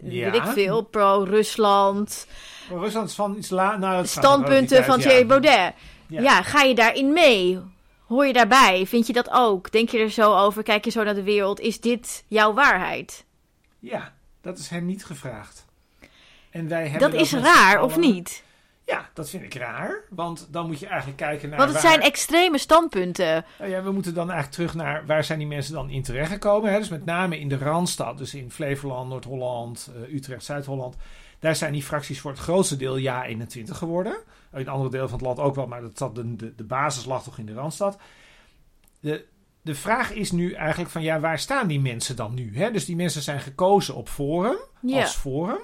Ja. weet ik veel, pro-Rusland, Rusland is van iets la... Nou, gaat standpunten van Thierry ja. Baudet. Ja. Ja, ga je daarin mee? Hoor je daarbij? Vind je dat ook? Denk je er zo over? Kijk je zo naar de wereld? Is dit jouw waarheid? Ja, dat is hen niet gevraagd. En wij hebben Dat dat is raar, of niet? Ja, dat vind ik raar. Want dan moet je eigenlijk kijken naar. Want het waar- zijn extreme standpunten. Nou ja, we moeten dan eigenlijk terug naar waar zijn die mensen dan in terechtgekomen. Hè? Dus met name in de Randstad, dus in Flevoland, Noord-Holland, eh, Utrecht, Zuid-Holland. Daar zijn die fracties voor het grootste deel ja 21 geworden. In andere delen van het land ook wel, maar dat zat de, de, de basis lag toch in de Randstad. De, de vraag is nu eigenlijk van ja, waar staan die mensen dan nu? Hè? Dus die mensen zijn gekozen op Forum, Ja. als Forum.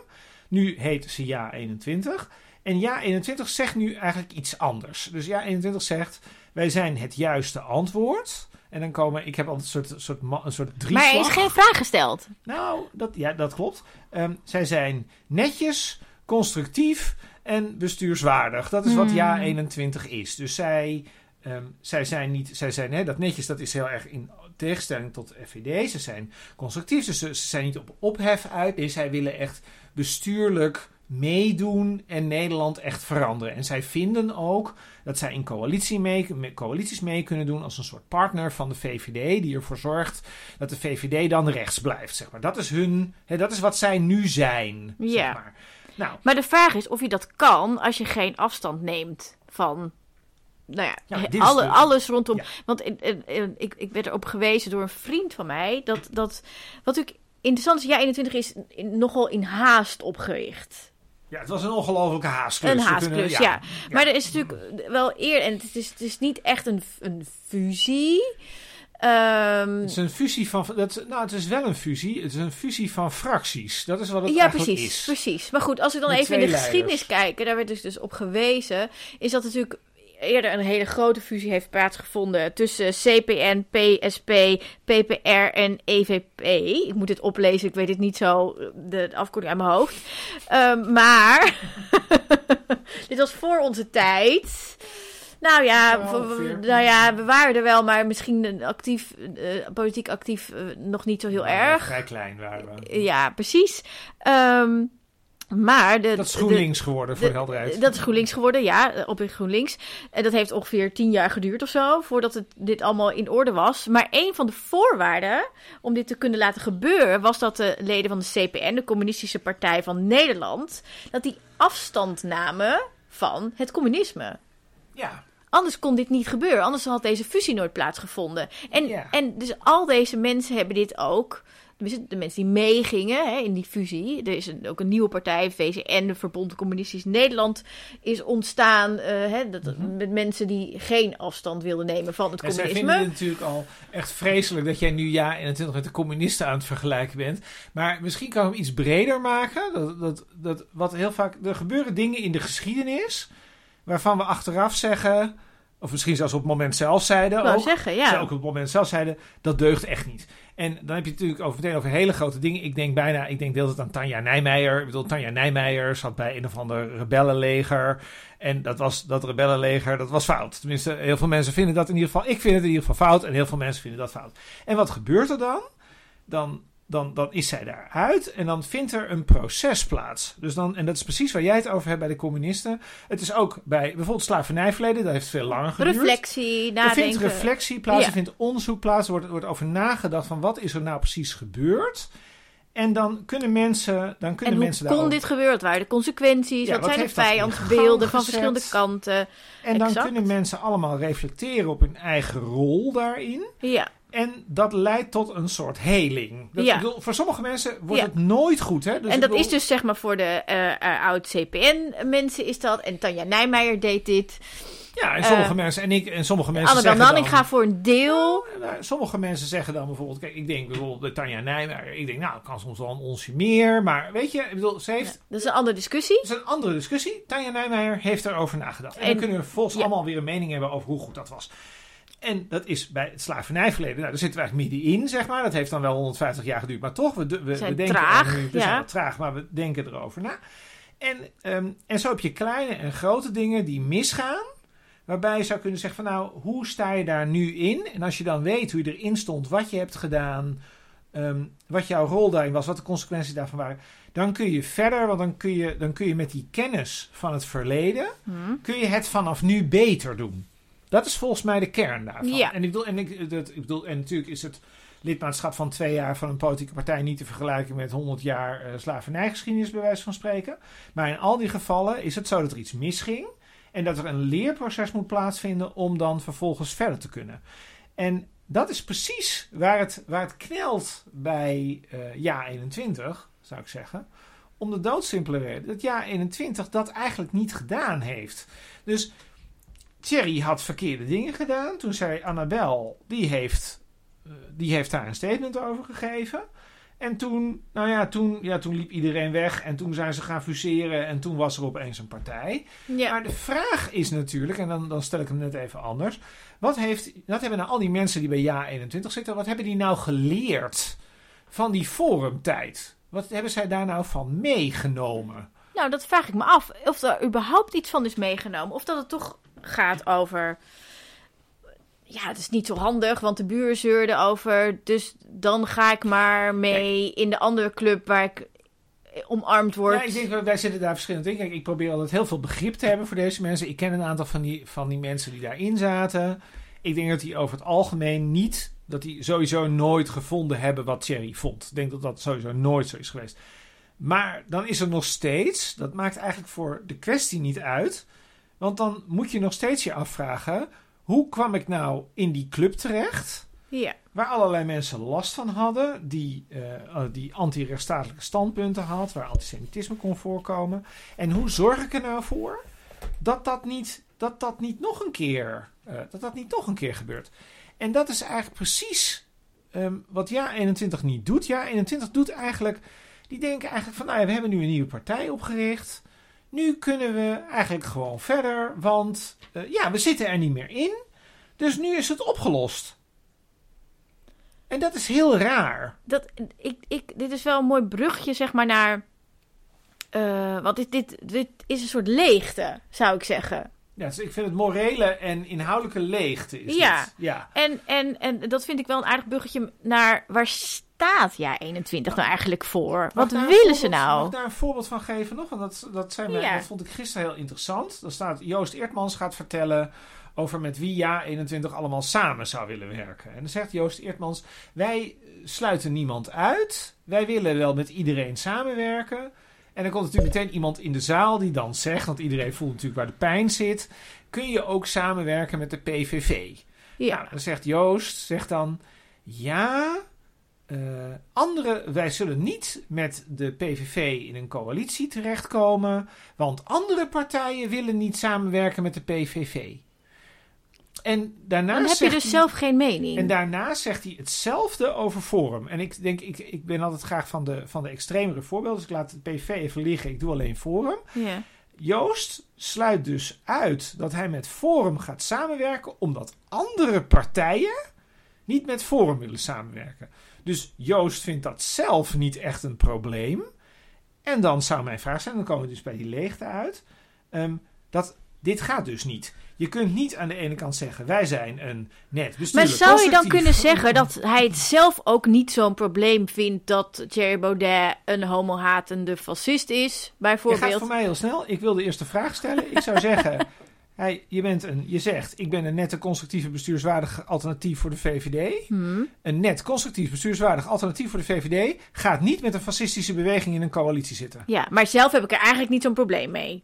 Nu heet ze ja 21. En ja 21 zegt nu eigenlijk iets anders. Dus ja 21 zegt wij zijn het juiste antwoord. En dan komen, ik heb altijd een soort, soort, een soort drieslag. Maar er is geen vraag gesteld. Nou, dat, ja, dat klopt. Ehm, zij zijn netjes, constructief en bestuurswaardig. Dat is wat Hmm. ja 21 is. Dus zij, ehm, zij zijn niet, zij zijn, hè, dat netjes, dat is heel erg in tegenstelling tot FVD. Ze zijn constructief, dus ze, ze zijn niet op ophef uit. Nee, zij willen echt bestuurlijk meedoen en Nederland echt veranderen. En zij vinden ook dat zij in coalitie mee, coalities mee kunnen doen als een soort partner van de VVD, die ervoor zorgt dat de VVD dan rechts blijft. Zeg maar. Dat is hun, hè, dat is wat zij nu zijn. Ja. Zeg maar. Nou, Maar de vraag is of je dat kan als je geen afstand neemt van. Nou ja, alle, de- alles rondom. Ja. Want eh, eh, eh, ik, ik werd erop gewezen door een vriend van mij. Dat, dat wat natuurlijk interessant is, ja, 21 is nogal in haast opgericht. Ja, het was een ongelofelijke haastklus. Een haastklus, ja. Maar er is natuurlijk wel eer. En het is, het is niet echt een, een fusie. Ehm, Het is een fusie van. Dat, nou, het is wel een fusie. Het is een fusie van fracties. Dat is wat het ja, eigenlijk precies, is. precies. Maar goed, als we dan Met even in de geschiedenis kijken, daar werd dus, dus op gewezen, is dat natuurlijk eerder een hele grote fusie heeft plaatsgevonden tussen CPN, PSP, PPR en EVP. Ik moet het oplezen, ik weet het niet zo, de, de afkorting uit mijn hoofd. Ehm, maar dit was voor onze tijd. Nou ja, nou ja, we waren er wel, maar misschien actief, eh, politiek actief, eh, nog niet zo heel Ja, erg. Vrij klein waren we. Ja, precies. Ehm, Maar de, Dat is GroenLinks geworden, voor de, helderheid. Dat is GroenLinks geworden, ja, op GroenLinks. En dat heeft ongeveer tien jaar geduurd of zo, voordat het, dit allemaal in orde was. Maar een van de voorwaarden om dit te kunnen laten gebeuren, was dat de leden van de CPN, de Communistische Partij van Nederland, dat die afstand namen van het communisme. Ja. Anders kon dit niet gebeuren. Anders had deze fusie nooit plaatsgevonden. En, Ja. en dus al deze mensen hebben dit ook. De mensen die meegingen in die fusie. Er is een, ook een nieuwe partij, VCN, de Verbond Communistisch Nederland, is ontstaan. eh, hè, dat, Met mensen die geen afstand wilden nemen van het Ja, zij communisme. vinden het natuurlijk al echt vreselijk dat jij nu ja 21 met de communisten aan het vergelijken bent. Maar misschien kan ik hem iets breder maken. Dat, dat, dat, wat heel vaak, er gebeuren dingen in de geschiedenis waarvan we achteraf zeggen, of misschien zelfs op het moment zelf zeiden ook. zeggen, ja. ook op het moment zelf zeiden, dat deugt echt niet. En dan heb je het natuurlijk over, meteen over hele grote dingen. Ik denk bijna, ik denk de hele tijd aan Tanja Nijmeijer. Ik bedoel, Tanja Nijmeijer zat bij een of ander rebellenleger. En dat, was, dat rebellenleger, dat was fout. Tenminste, heel veel mensen vinden dat in ieder geval. Ik vind het in ieder geval fout en heel veel mensen vinden dat fout. En wat gebeurt er dan? Dan, dan, dan is zij daaruit en dan vindt er een proces plaats. Dus dan, en dat is precies waar jij het over hebt bij de communisten. Het is ook bij bijvoorbeeld slavernijverleden, dat heeft veel langer geduurd. Reflectie, Er vindt nadenken. reflectie plaats, Ja. er vindt onderzoek plaats, er wordt, er wordt over nagedacht van wat is er nou precies gebeurd. En dan kunnen mensen, dan En kunnen hoe mensen kon daarover- dit gebeuren? Wat waren de consequenties? Ja, wat, wat zijn de vijandsbeelden van verschillende kanten? En dan kunnen mensen allemaal reflecteren op hun eigen rol daarin. Ja, En dat leidt tot een soort heling. Dat, Ja. ik bedoel, voor sommige mensen wordt Ja. het nooit goed. Hè? Dus en ik dat bedoel- is dus zeg maar voor de eh eh, oud-CPN-mensen is dat. En Tanja Nijmeijer deed dit. Ja, en sommige eh, mensen en ik en sommige mensen Annabel zeggen Nanning dan... gaat voor een deel. Nou, sommige mensen zeggen dan bijvoorbeeld, kijk, ik denk bijvoorbeeld bij Tanja Nijmeijer, ik denk, nou, het kan soms wel een onsje meer, maar weet je, ik bedoel, ze heeft, Ja, dat is een andere discussie. dat is een andere discussie. Tanja Nijmeijer heeft erover nagedacht. En, En- dan kunnen we volgens ja. allemaal weer een mening hebben over hoe goed dat was. En dat is bij het slavernijverleden, nou, daar zitten we eigenlijk middenin, zeg maar. Dat heeft dan wel 150 jaar geduurd, maar toch, we, we, we Zijn denken traag, nu, we ja. zijn traag, maar we denken erover na. En, ehm, en zo heb je kleine en grote dingen die misgaan. Waarbij je zou kunnen zeggen van nou, hoe sta je daar nu in? En als je dan weet hoe je erin stond, wat je hebt gedaan, ehm, wat jouw rol daarin was, wat de consequenties daarvan waren. Dan kun je verder, want dan kun je, dan kun je met die kennis van het verleden, Hm. kun je het vanaf nu beter doen. Dat is volgens mij de kern daarvan. Ja. En, ik bedoel, en, ik, dat, ik bedoel, en natuurlijk is het lidmaatschap van twee jaar van een politieke partij niet te vergelijken met 100 jaar eh, slavernijgeschiedenis, bij wijze van spreken. Maar in al die gevallen is het zo dat er iets misging. En dat er een leerproces moet plaatsvinden om dan vervolgens verder te kunnen. En dat is precies waar het, waar het knelt bij eh jaar 21, zou ik zeggen. Om de doodsimpele reden dat jaar 21 dat eigenlijk niet gedaan heeft. Dus Thierry had verkeerde dingen gedaan. Toen zei Annabel, die heeft, eh, die heeft daar een statement over gegeven. En toen, nou ja, toen, ja, toen liep iedereen weg. En toen zijn ze gaan fuseren. En toen was er opeens een partij. Ja. Maar de vraag is natuurlijk, en dan, dan stel ik hem net even anders. Wat, heeft, wat hebben nou al die mensen die bij Ja 21 zitten, wat hebben die nou geleerd van die forumtijd? Wat hebben zij daar nou van meegenomen? Nou, dat vraag ik me af. Of er überhaupt iets van is meegenomen. Of dat het toch gaat over... Ja, het is niet zo handig, want de buur zeurde over. Dus dan ga ik maar mee in de andere club waar ik omarmd word. Ja, ik denk, dat wij zitten daar verschillend in. Kijk, ik probeer altijd heel veel begrip te hebben voor deze mensen. Ik ken een aantal van die, van die mensen die daarin zaten. Ik denk dat die over het algemeen niet, dat die sowieso nooit gevonden hebben wat Thierry vond. Ik denk dat dat sowieso nooit zo is geweest. Maar dan is er nog steeds, dat maakt eigenlijk voor de kwestie niet uit. Want dan moet je nog steeds je afvragen, hoe kwam ik nou in die club terecht? Ja. Waar allerlei mensen last van hadden, die, eh, eh, die anti-rechtsstatelijke standpunten had, waar antisemitisme kon voorkomen. En hoe zorg ik er nou voor dat dat niet, dat dat niet nog een keer, eh, dat dat niet nog een keer gebeurt? En dat is eigenlijk precies ehm, wat Ja 21 niet doet. Ja 21 doet eigenlijk, die denken eigenlijk van, nou ja, we hebben nu een nieuwe partij opgericht. Nu kunnen we eigenlijk gewoon verder, want eh, ja, we zitten er niet meer in. Dus nu is het opgelost. En dat is heel raar. Dat, ik, ik, dit is wel een mooi brugje, zeg maar, naar... eh, want dit, dit, dit is een soort leegte, zou ik zeggen. Ja, dus ik vind het morele en inhoudelijke leegte. Is Ja. dit. ja. En, en, en dat vind ik wel een aardig bruggetje naar waar staat Ja 21 nou eigenlijk voor? Wat willen ze voorbeeld- Mag nou? ik daar een voorbeeld van geven nog? Want dat, dat, zijn wij- Ja. dat vond ik gisteren heel interessant. Dan staat Joost Eertmans gaat vertellen over met wie Ja 21 allemaal samen zou willen werken. En dan zegt Joost Eertmans, wij sluiten niemand uit. Wij willen wel met iedereen samenwerken. En dan komt natuurlijk meteen iemand in de zaal die dan zegt, want iedereen voelt natuurlijk waar de pijn zit. Kun je ook samenwerken met de PVV? Ja. Nou, dan zegt Joost, zegt dan, ja, eh andere, wij zullen niet met de PVV in een coalitie terechtkomen, want andere partijen willen niet samenwerken met de PVV. En daarna Dan heb je dus hij- zelf geen mening. en daarna zegt hij hetzelfde over Forum. En ik denk, ik, ik ben altijd graag van de, van de extremere voorbeelden. Dus ik laat het PV even liggen. Ik doe alleen Forum. ja. Joost sluit dus uit dat hij met Forum gaat samenwerken, omdat andere partijen niet met Forum willen samenwerken. Dus Joost vindt dat zelf niet echt een probleem. En dan zou mijn vraag zijn, dan komen we dus bij die leegte uit, ehm, dat dit gaat dus niet. Je kunt niet aan de ene kant zeggen, wij zijn een net Maar bestuurlijk zou je dan kunnen zeggen dat hij het zelf ook niet zo'n probleem vindt dat Thierry Baudet een homohatende fascist is, Je gaat bijvoorbeeld? voor mij heel snel. Ik wil de eerste vraag stellen. Ik zou zeggen, hij, je, bent een, je zegt, ik ben een nette constructieve bestuurswaardig alternatief voor de VVD. Hmm. Een net constructief bestuurswaardig alternatief voor de VVD gaat niet met een fascistische beweging in een coalitie zitten. Ja, maar zelf heb ik er eigenlijk niet zo'n probleem mee.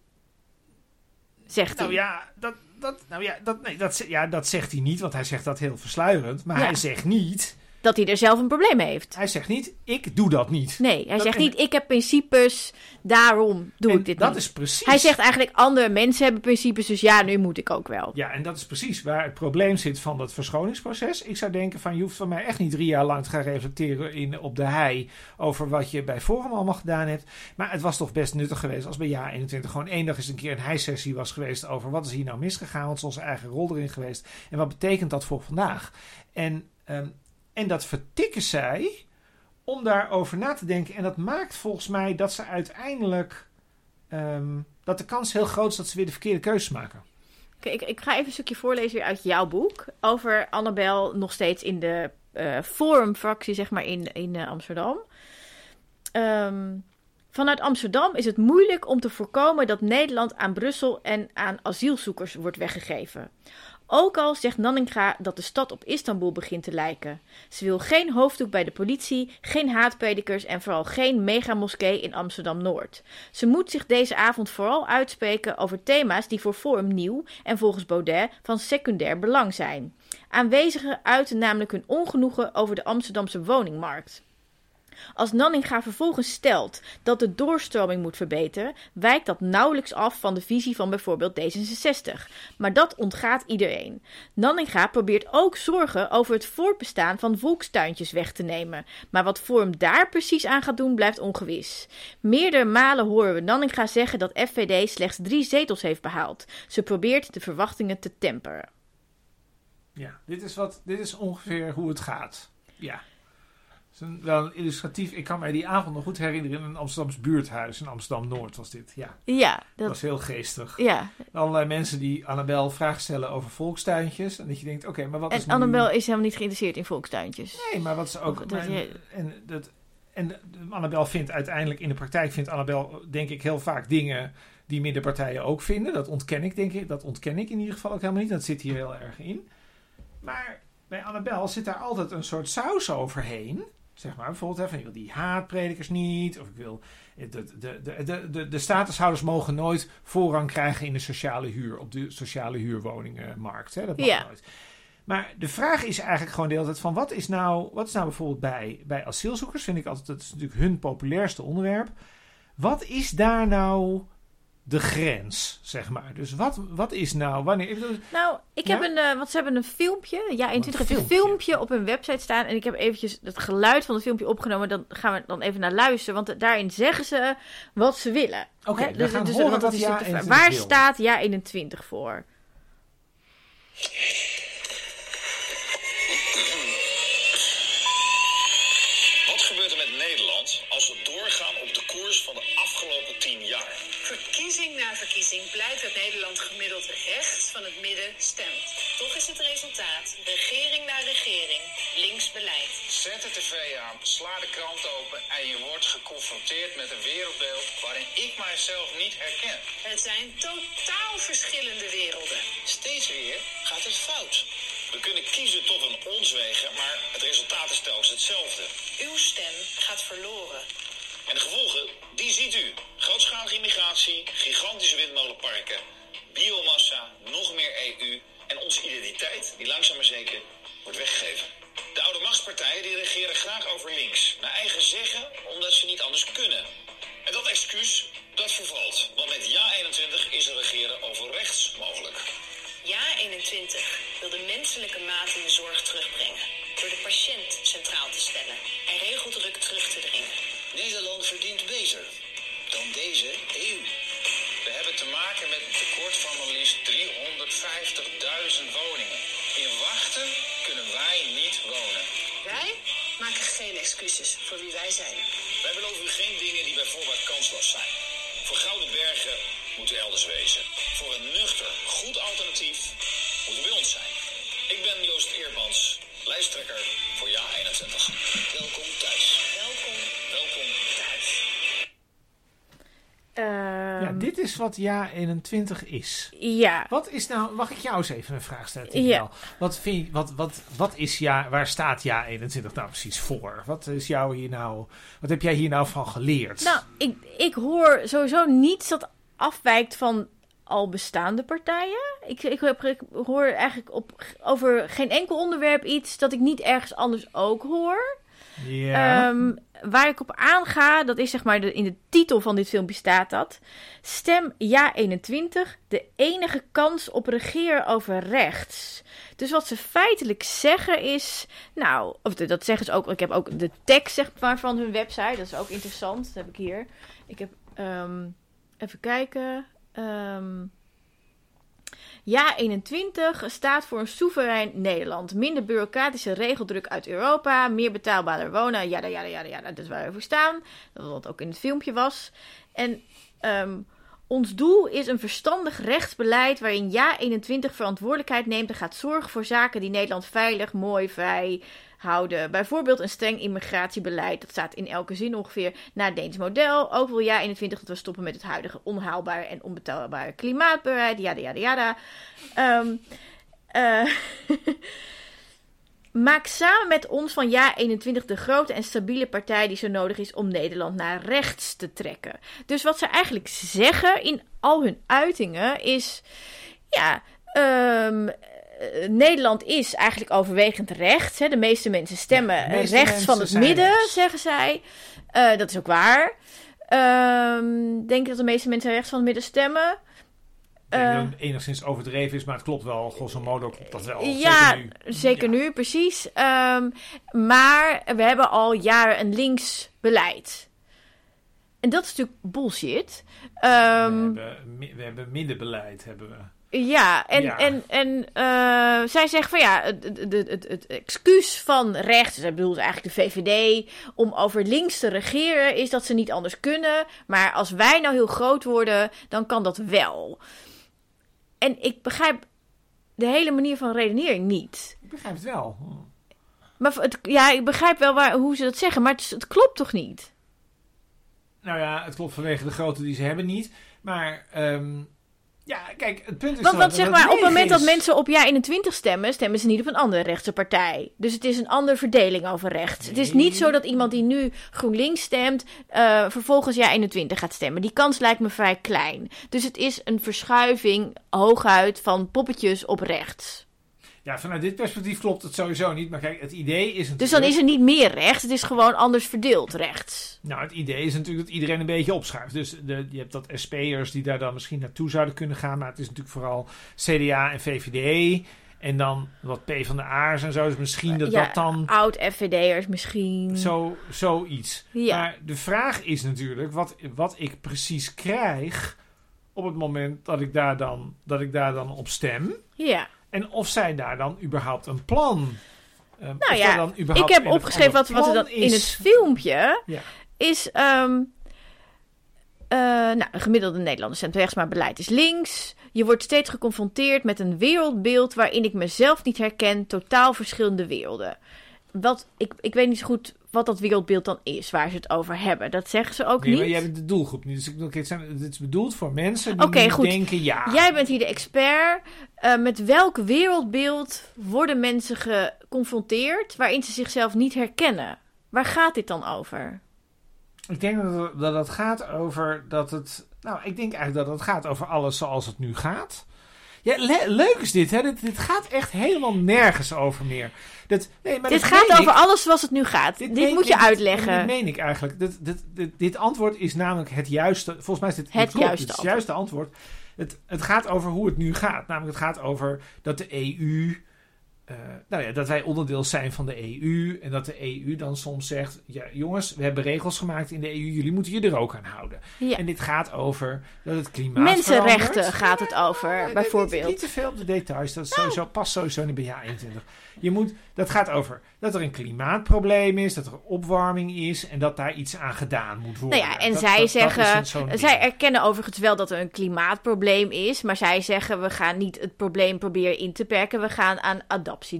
Zegt hij. Nou ja, dat, dat, nou ja, dat, nee, dat, ja, dat zegt hij niet, want hij zegt dat heel versluierend. Maar Ja. hij zegt niet, Dat hij er zelf een probleem mee heeft. hij zegt niet, ik doe dat niet. Nee, hij Dat- zegt en- niet, ik heb principes, daarom doe En ik dit dat niet. is precies. Hij zegt eigenlijk, andere mensen hebben principes, dus ja, nu moet ik ook wel. Ja, en dat is precies waar het probleem zit van dat verschoningsproces. Ik zou denken van je hoeft van mij echt niet drie jaar lang te gaan reflecteren in, op de hei over wat je bij Forum allemaal gedaan hebt. Maar het was toch best nuttig geweest als bij jaar 21 gewoon één dag eens een keer een heissessie was geweest over wat is hier nou misgegaan, wat is onze eigen rol erin geweest en wat betekent dat voor vandaag. En, ehm, en dat vertikken zij om daarover na te denken. En dat maakt volgens mij dat ze uiteindelijk, ehm, dat de kans heel groot is dat ze weer de verkeerde keuzes maken. Oké, ik, ik ga even een stukje voorlezen uit jouw boek. Over Annabel nog steeds in de eh forumfractie, zeg maar, in, in eh, Amsterdam. Ehm, vanuit Amsterdam is het moeilijk om te voorkomen dat Nederland aan Brussel en aan asielzoekers wordt weggegeven. Ook al zegt Nanninga dat de stad op Istanbul begint te lijken. Ze wil geen hoofddoek bij de politie, geen haatpredikers en vooral geen megamoskee in Amsterdam-Noord. Ze moet zich deze avond vooral uitspreken over thema's die voor Forum nieuw en volgens Baudet van secundair belang zijn. Aanwezigen uiten namelijk hun ongenoegen over de Amsterdamse woningmarkt. Als Nanninga vervolgens stelt dat de doorstroming moet verbeteren, wijkt dat nauwelijks af van de visie van bijvoorbeeld D66. Maar dat ontgaat iedereen. Nanninga probeert ook zorgen over het voortbestaan van volkstuintjes weg te nemen. Maar wat Forum daar precies aan gaat doen, blijft ongewis. Meerdere malen horen we Nanninga zeggen dat FVD slechts drie zetels heeft behaald. Ze probeert de verwachtingen te temperen. Ja, dit is, wat, dit is ongeveer hoe het gaat. Ja. Een, wel een illustratief. Ik kan mij die avond nog goed herinneren in een Amsterdams buurthuis. In Amsterdam-Noord was dit. Ja, Ja, dat dat, was heel geestig. ja. Allerlei mensen die Annabel vragen stellen over volkstuintjes. En dat je denkt, oké, maar wat is En nu... Annabel is helemaal niet geïnteresseerd in volkstuintjes. Nee, maar wat ze ook... Of dat maar- je- en, dat, en Annabel vindt uiteindelijk in de praktijk... vindt Annabel denk ik heel vaak dingen... die middenpartijen ook vinden. Dat ontken ik denk ik. Dat ontken ik in ieder geval ook helemaal niet. Dat zit hier heel erg in. Maar bij Annabel zit daar altijd een soort saus overheen. Zeg maar bijvoorbeeld hè, van ik wil die haatpredikers niet. Of ik wil. De, de, de, de, de, de statushouders mogen nooit voorrang krijgen in de sociale huur. Op de sociale huurwoningenmarkt. Hè, dat mag Ja. nooit. Maar de vraag is eigenlijk gewoon de hele tijd van wat is nou, wat is nou bijvoorbeeld bij, bij asielzoekers? Vind ik altijd, dat is natuurlijk hun populairste onderwerp. Wat is daar nou de grens, zeg maar? Dus wat, wat is nou, wanneer... Nou, ik Ja? heb een, want ze hebben een filmpje. Ja, 21 heeft een filmpje? op hun website staan. En ik heb eventjes het geluid van het filmpje opgenomen. Dan gaan we dan even naar luisteren. Want daarin zeggen ze wat ze willen. Oké, we gaan horen want dat wat Ja de vraag. 21 Waar staat Ja 21 voor? Blijkt dat Nederland gemiddeld rechts van het midden stemt. Toch is het resultaat regering na regering links beleid. Zet de tv aan, sla de krant open en je wordt geconfronteerd met een wereldbeeld waarin ik mijzelf niet herken. Het zijn totaal verschillende werelden. Steeds weer gaat het fout. We kunnen kiezen tot een ons wegen, maar het resultaat is telkens hetzelfde. Uw stem gaat verloren. En de gevolgen, die ziet u. Grootschalige immigratie, gigantische windmolenparken, biomassa, nog meer EU en onze identiteit, die langzaam maar zeker wordt weggegeven. De oude machtspartijen die regeren graag over links, naar eigen zeggen, omdat ze niet anders kunnen. En dat excuus, dat vervalt, want met Ja 21 is er regeren over rechts mogelijk. Ja 21 wil de menselijke maat in de zorg terugbrengen. Door de patiënt centraal te stellen en regeldruk terug te dringen. Nederland verdient beter dan deze EU. We hebben te maken met een tekort van maar liefst 350.000 woningen. In wachten kunnen wij niet wonen. Wij maken geen excuses voor wie wij zijn. Wij beloven u geen dingen die bij voorbaat kansloos zijn. Voor gouden bergen moet u elders wezen. Voor een nuchter, goed alternatief moet u bij ons zijn. Ik ben Joost Eermans, lijsttrekker voor Ja 21. Welkom thuis. Welkom Welkom thuis. Ehm, Ja, dit is wat Ja 21 is. ja. Wat is nou, mag ik jou eens even een vraag stellen? Ja. Wat, vind, je- wat, wat, wat is ja, waar staat Ja 21 nou precies voor? Wat is jou hier nou, wat heb jij hier nou van geleerd? Nou, ik, ik hoor sowieso niets dat afwijkt van al bestaande partijen. Ik, ik, heb- ik hoor eigenlijk op, over geen enkel onderwerp iets dat ik niet ergens anders ook hoor. Ja. Ehm, waar ik op aanga, dat is zeg maar in de titel van dit filmpje staat dat. Stem ja 21, de enige kans op regeren over rechts. Dus wat ze feitelijk zeggen is, nou, of dat zeggen ze ook. Ik heb ook de tekst zeg maar van hun website, dat is ook interessant. Dat heb ik hier. Ik heb ehm, even kijken. Ehm, ja 21 staat voor een soeverein Nederland. Minder bureaucratische regeldruk uit Europa. Meer betaalbaarder wonen. Ja, ja, ja, ja. Dat is waar we voor staan. Dat wat ook in het filmpje was. En ehm, ons doel is een verstandig rechtsbeleid waarin Ja 21 verantwoordelijkheid neemt en gaat zorgen voor zaken die Nederland veilig, mooi, vrij houden. Bijvoorbeeld een streng immigratiebeleid. Dat staat in elke zin ongeveer naar Deens model. Ook wil Ja 21 dat we stoppen met het huidige onhaalbare en onbetaalbare klimaatbeleid. Jada, jada. Ehm, eh, Maak samen met ons van Ja 21 de grote en stabiele partij die zo nodig is om Nederland naar rechts te trekken. Dus wat ze eigenlijk zeggen in al hun uitingen is: ja, ehm, eh, Nederland is eigenlijk overwegend rechts. Hè. De meeste mensen stemmen Ja, de meeste rechts mensen van het midden, rechts. zeggen zij. Eh, dat is ook waar. Ehm, denk je dat de meeste mensen rechts van het midden stemmen? Eh, dat het enigszins overdreven is, maar het klopt wel. Grosso modo klopt dat wel. Ja, Zeker nu. zeker Ja. nu, precies. Ehm, maar we hebben al jaren een links beleid. En dat is natuurlijk bullshit. Ehm, we, hebben, we hebben middenbeleid, hebben we. Ja, en, Ja. en, en eh, zij zegt van ja, het, het, het, het, het excuus van rechts, hij bedoelt eigenlijk de VVD, om over links te regeren, is dat ze niet anders kunnen. Maar als wij nou heel groot worden, dan kan dat wel. En ik begrijp de hele manier van redenering niet. Ik begrijp het wel. Maar het, ja, ik begrijp wel waar, hoe ze dat zeggen, maar het, het klopt toch niet? Nou ja, het klopt vanwege de grootte die ze hebben niet. Maar ehm, ja, kijk, het punt is Want, dat- want zeg maar, op het moment dat mensen op ja 21 stemmen, stemmen ze niet op een andere rechtse partij. Dus het is een andere verdeling over rechts. Het is niet zo dat iemand die nu GroenLinks stemt, eh, vervolgens ja 21 gaat stemmen. Die kans lijkt me vrij klein. Dus het is een verschuiving hooguit van poppetjes op rechts. Ja, vanuit dit perspectief klopt het sowieso niet. Maar kijk, het idee is natuurlijk... Dus dan is er niet meer rechts, het is gewoon anders verdeeld rechts. Nou, het idee is natuurlijk dat iedereen een beetje opschuift. Dus de, je hebt dat SP'ers die daar dan misschien naartoe zouden kunnen gaan. Maar het is natuurlijk vooral CDA en VVD. En dan wat P van de A's en zo. Dus misschien dat ja, dat dan oud-FVD'ers misschien. zo, zoiets. Ja. Maar de vraag is natuurlijk wat, wat ik precies krijg op het moment dat ik daar dan, dat ik daar dan op stem. Ja. En of zij daar dan überhaupt een plan... of Nou ja, dan ik heb opgeschreven wat, wat er dan plan in het is. filmpje Ja. is. ehm, eh, nou, een gemiddelde Nederlander stemt rechts, maar beleid is links. Je wordt steeds geconfronteerd met een wereldbeeld waarin ik mezelf niet herken, totaal verschillende werelden. wat, ik, ik weet niet zo goed wat dat wereldbeeld dan is waar ze het over hebben. Dat zeggen ze ook Nee, maar niet. jij bent de doelgroep niet. Dus ik het is bedoeld voor mensen die nu goed. denken, ja. Jij bent hier de expert. Eh, met welk wereldbeeld worden mensen geconfronteerd waarin ze zichzelf niet herkennen? Waar gaat dit dan over? Ik denk dat het, dat het gaat over dat het... Nou, ik denk eigenlijk dat het gaat over alles zoals het nu gaat. Ja, le- leuk is dit, hè? Dit, dit gaat echt helemaal nergens over meer. Dat, nee, maar dit dat gaat over ik. alles zoals het nu gaat. Dit, meen- moet je dit- uitleggen. Dit meen ik eigenlijk. Dit, dit, dit, dit antwoord is namelijk het juiste... Volgens mij is dit Het klopt, juiste is het juiste antwoord. Het, het gaat over hoe het nu gaat. Namelijk het gaat over dat de EU... eh, nou ja, dat wij onderdeel zijn van de EU. En dat de EU dan soms zegt... Ja, jongens, we hebben regels gemaakt in de EU. Jullie moeten je er ook aan houden. Ja. En dit gaat over dat het klimaat Mensenrechten verandert. gaat het over, bijvoorbeeld. Niet, niet te veel op de details. Dat is sowieso, past sowieso niet bij jaar 21. Je moet, dat gaat over dat er een klimaatprobleem is, dat er opwarming is en dat daar iets aan gedaan moet worden. Nou ja, en Dat- zij dat- zeggen, zij erkennen overigens wel dat er een klimaatprobleem is, maar zij zeggen we gaan niet het probleem proberen in te perken, we gaan aan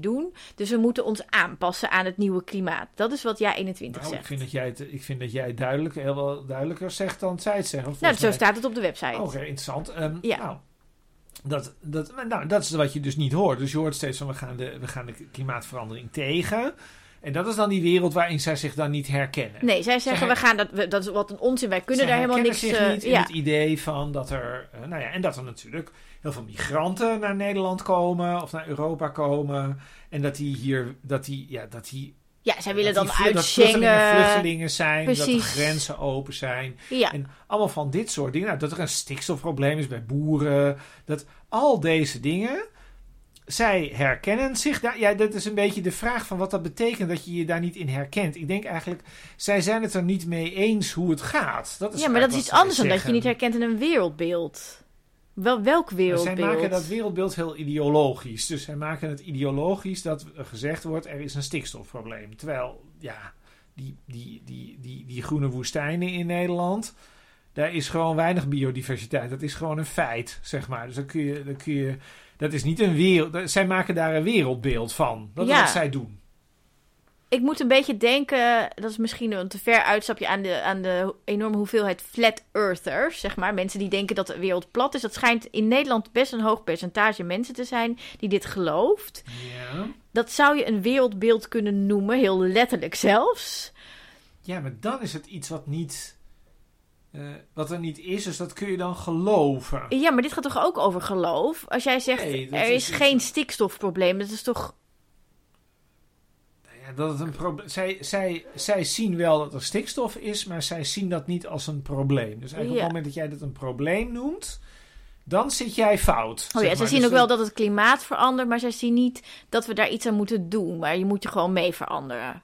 doen. Dus we moeten ons aanpassen aan het nieuwe klimaat. Dat is wat jij 21 Nou, ik zegt. vind dat jij het, ik vind dat jij het duidelijk, heel wel duidelijker zegt dan zij het zeggen. Nou, zo mij- staat het op de website. Oké, interessant. Ehm, Ja. Nou, dat, dat, nou, dat is wat je dus niet hoort. Dus je hoort steeds van we gaan de, we gaan de klimaatverandering tegen. En dat is dan die wereld waarin zij zich dan niet herkennen. Nee, zij zeggen Zij- we gaan dat, we- dat is wat een onzin. Wij kunnen daar helemaal herkennen niks. zich eh, niet in ja. het idee van dat er, eh, nou ja, en dat er natuurlijk heel veel migranten naar Nederland komen of naar Europa komen. En dat die hier, dat die, ja, dat die, ja, zij willen dat dan vlu- dat vluchtelingen uit vluchtelingen zijn, dat de grenzen open zijn. Ja, En allemaal van dit soort dingen. Nou, dat er een stikstofprobleem is bij boeren. Dat al deze dingen. Zij herkennen zich daar. Ja, dat is een beetje de vraag van wat dat betekent dat je je daar niet in herkent. Ik denk eigenlijk, zij zijn het er niet mee eens hoe het gaat. Dat is ja maar dat is iets anders dan dat je niet herkent in een wereldbeeld. Wel, welk wereldbeeld? Zij maken dat wereldbeeld heel ideologisch. Dus zij maken het ideologisch dat gezegd wordt: er is een stikstofprobleem. Terwijl, ja, die, die, die, die, die groene woestijnen in Nederland. Daar is gewoon weinig biodiversiteit. Dat is gewoon een feit, zeg maar. Dus dan kun je. Dan kun je dat is niet een wereld. Zij maken daar een wereldbeeld van. Dat is Ja. wat zij doen. Ik moet een beetje denken, dat is misschien een te ver uitstapje aan de, aan de enorme hoeveelheid flat earthers, zeg maar. Mensen die denken dat de wereld plat is. Dat schijnt in Nederland best een hoog percentage mensen te zijn die dit gelooft. Ja. Dat zou je een wereldbeeld kunnen noemen, heel letterlijk zelfs. ja, maar dan is het iets wat niet. eh, wat er niet is, dus dat kun je dan geloven. Ja, maar dit gaat toch ook over geloof? Als jij zegt, Nee, er is geen stikstofprobleem, dat is toch... Dat het een proble- zij, zij, zij zien wel dat er stikstof is, maar zij zien dat niet als een probleem. Dus eigenlijk op het moment dat jij dat een probleem noemt, dan zit jij fout. Oh ja, ze maar. zien Dus ook wel dat het klimaat verandert, maar zij zien niet dat we daar iets aan moeten doen. Maar je moet je gewoon mee veranderen.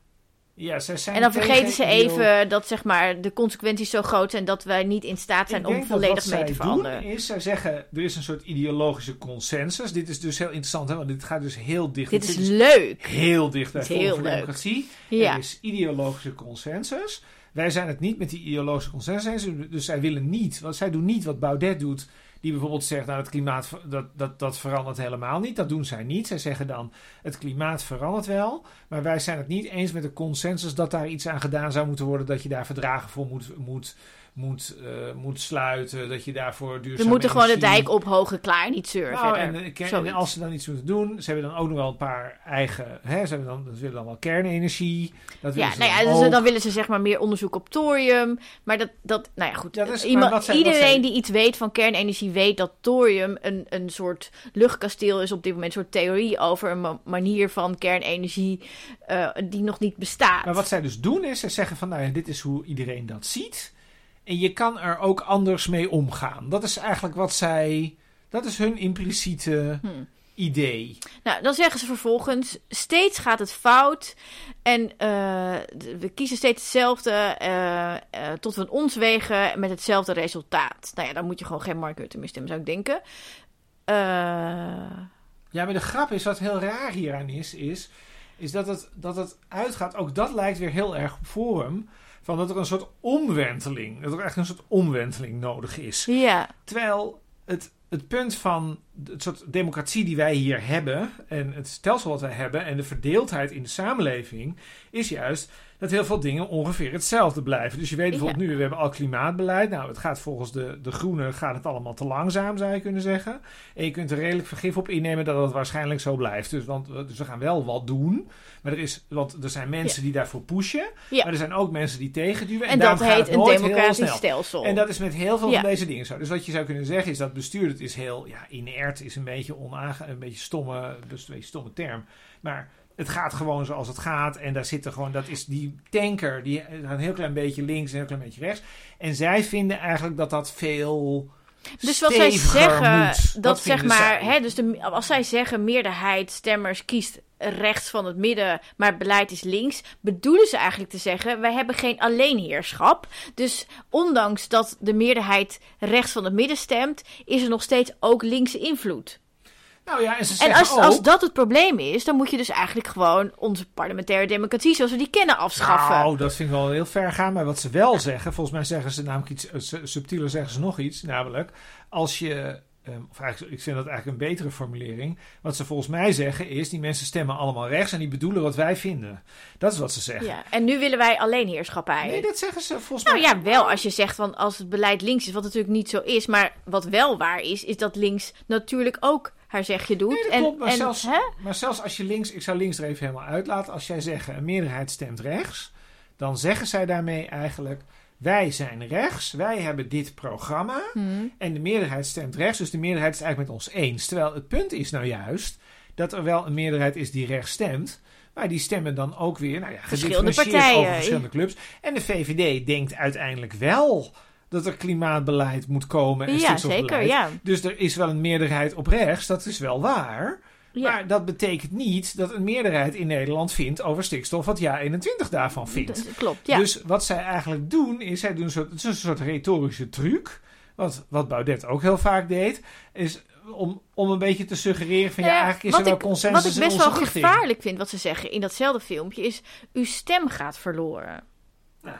Ja, zij zijn En dan vergeten ze even dat zeg maar, de consequenties zo groot zijn dat wij niet in staat zijn om volledig mee te veranderen. Doen is, zij zeggen, er is een soort ideologische consensus. Dit is dus heel interessant, hè, want dit gaat dus heel dicht. Dit is zit dus leuk. heel dicht bij Dit is heel voor leuk. Democratie. Ja. Er is ideologische consensus. Wij zijn het niet met die ideologische consensus eens. Dus zij willen niet, want zij doen niet wat Baudet doet. Die bijvoorbeeld zegt, nou het klimaat dat, dat, dat verandert helemaal niet. Dat doen zij niet. Zij zeggen dan, het klimaat verandert wel. Maar wij zijn het niet eens met de consensus dat daar iets aan gedaan zou moeten worden. Dat je daar verdragen voor moet, moet, moet, eh, moet sluiten. Dat je daarvoor duurzaam We moeten gewoon de dijk ophogen, klaar, niet zeuren nou, en, eh, en als ze dan iets moeten doen, ze hebben dan ook nog wel een paar eigen. Hè, ze, hebben dan, ze willen dan wel kernenergie. Dat Ja, nou ja, dan dus ook. dan willen ze zeg maar meer onderzoek op thorium. Maar dat, dat nou ja, goed. Ja, is- Iemand, iedereen die iets weet van kernenergie weet dat thorium een, een soort luchtkasteel is op dit moment. Een soort theorie over een ma- manier van kernenergie eh, die nog niet bestaat. Maar wat zij dus doen is, ze zeggen van, nou ja, dit is hoe iedereen dat ziet. En je kan er ook anders mee omgaan. Dat is eigenlijk wat zij, dat is hun impliciete Hmm. idee. Nou, dan zeggen ze vervolgens: steeds gaat het fout. En eh, we kiezen steeds hetzelfde. eh, eh, tot we ons wegen met hetzelfde resultaat. Nou ja, dan moet je gewoon geen Mark Rutte meer stemmen, zou ik denken. Ja, maar de grap is, wat heel raar hieraan is, is, is dat, het, dat het uitgaat, ook dat lijkt weer heel erg op Forum, van dat er een soort omwenteling, dat er echt een soort omwenteling nodig is. ja, Terwijl het, het punt van het soort democratie die wij hier hebben en het stelsel wat wij hebben en de verdeeldheid in de samenleving is juist dat heel veel dingen ongeveer hetzelfde blijven. Dus je weet bijvoorbeeld nu, we hebben al klimaatbeleid. Nou, het gaat volgens de, de groenen gaat het allemaal te langzaam, zou je kunnen zeggen. En je kunt er redelijk vergif op innemen dat het waarschijnlijk zo blijft. Dus, want, dus we gaan wel wat doen. Maar er, is, want er zijn mensen die daarvoor pushen. Ja. Maar er zijn ook mensen die tegenduwen. En, En dat gaat heet het een democratisch stelsel. En dat is met heel veel van deze dingen zo. Dus wat je zou kunnen zeggen is dat bestuur, dat is heel ja, inert, is een beetje onaange, een beetje stomme, dus een beetje stomme term. Maar het gaat gewoon zoals het gaat. En daar zitten gewoon, dat is die tanker, die gaat een heel klein beetje links en een heel klein beetje rechts. En zij vinden eigenlijk dat dat veel. Dus wat zij zeggen, moet. dat zeg maar, hè, dus de, als zij zeggen meerderheid stemmers kiest rechts van het midden, maar het beleid is links, bedoelen ze eigenlijk te zeggen, wij hebben geen alleenheerschap. Dus ondanks dat de meerderheid rechts van het midden stemt, is er nog steeds ook linkse invloed. Nou ja, en ze En zeggen als, ook, als dat het probleem is, dan moet je dus eigenlijk gewoon onze parlementaire democratie zoals we die kennen afschaffen. Nou, dat vind ik wel heel ver gaan. Maar wat ze wel zeggen, volgens mij zeggen ze namelijk iets eh, su- subtieler, zeggen ze nog iets. Namelijk, als je. ehm, Of eigenlijk, ik vind dat eigenlijk een betere formulering. Wat ze volgens mij zeggen is: die mensen stemmen allemaal rechts en die bedoelen wat wij vinden. Dat is wat ze zeggen. ja, en nu willen wij alleenheerschappij. Nee, dat zeggen ze volgens Nou mij. ja, wel als je zegt van als het beleid links is, wat natuurlijk niet zo is. Maar wat wel waar is, is dat links natuurlijk ook haar zegje doet. Nee, dat en, klopt, maar en, zelfs- hè? Maar zelfs als je links, ik zou links er even helemaal uitlaten. Als jij zegt een meerderheid stemt rechts, dan zeggen zij daarmee eigenlijk: wij zijn rechts, wij hebben dit programma. Hmm. En de meerderheid stemt rechts, dus de meerderheid is eigenlijk met ons eens. Terwijl het punt is nou juist dat er wel een meerderheid is die rechts stemt. Maar die stemmen dan ook weer nou ja, Verschillende partijen. over verschillende clubs. En de VVD denkt uiteindelijk wel dat er klimaatbeleid moet komen. En Ja, zeker, ja. Dus er is wel een meerderheid op rechts, dat is wel waar. Ja. Maar dat betekent niet dat een meerderheid in Nederland vindt over stikstof wat Ja 21 daarvan vindt. Dat klopt, ja. Dus wat zij eigenlijk doen, is zij doen een soort, het is een soort retorische truc. Wat, wat Baudet ook heel vaak deed, is om, om een beetje te suggereren van ja, Nou ja, eigenlijk is er wel ik, consensus Wat ik best wel richting. gevaarlijk vind, wat ze zeggen in datzelfde filmpje, is uw stem gaat verloren. Nou,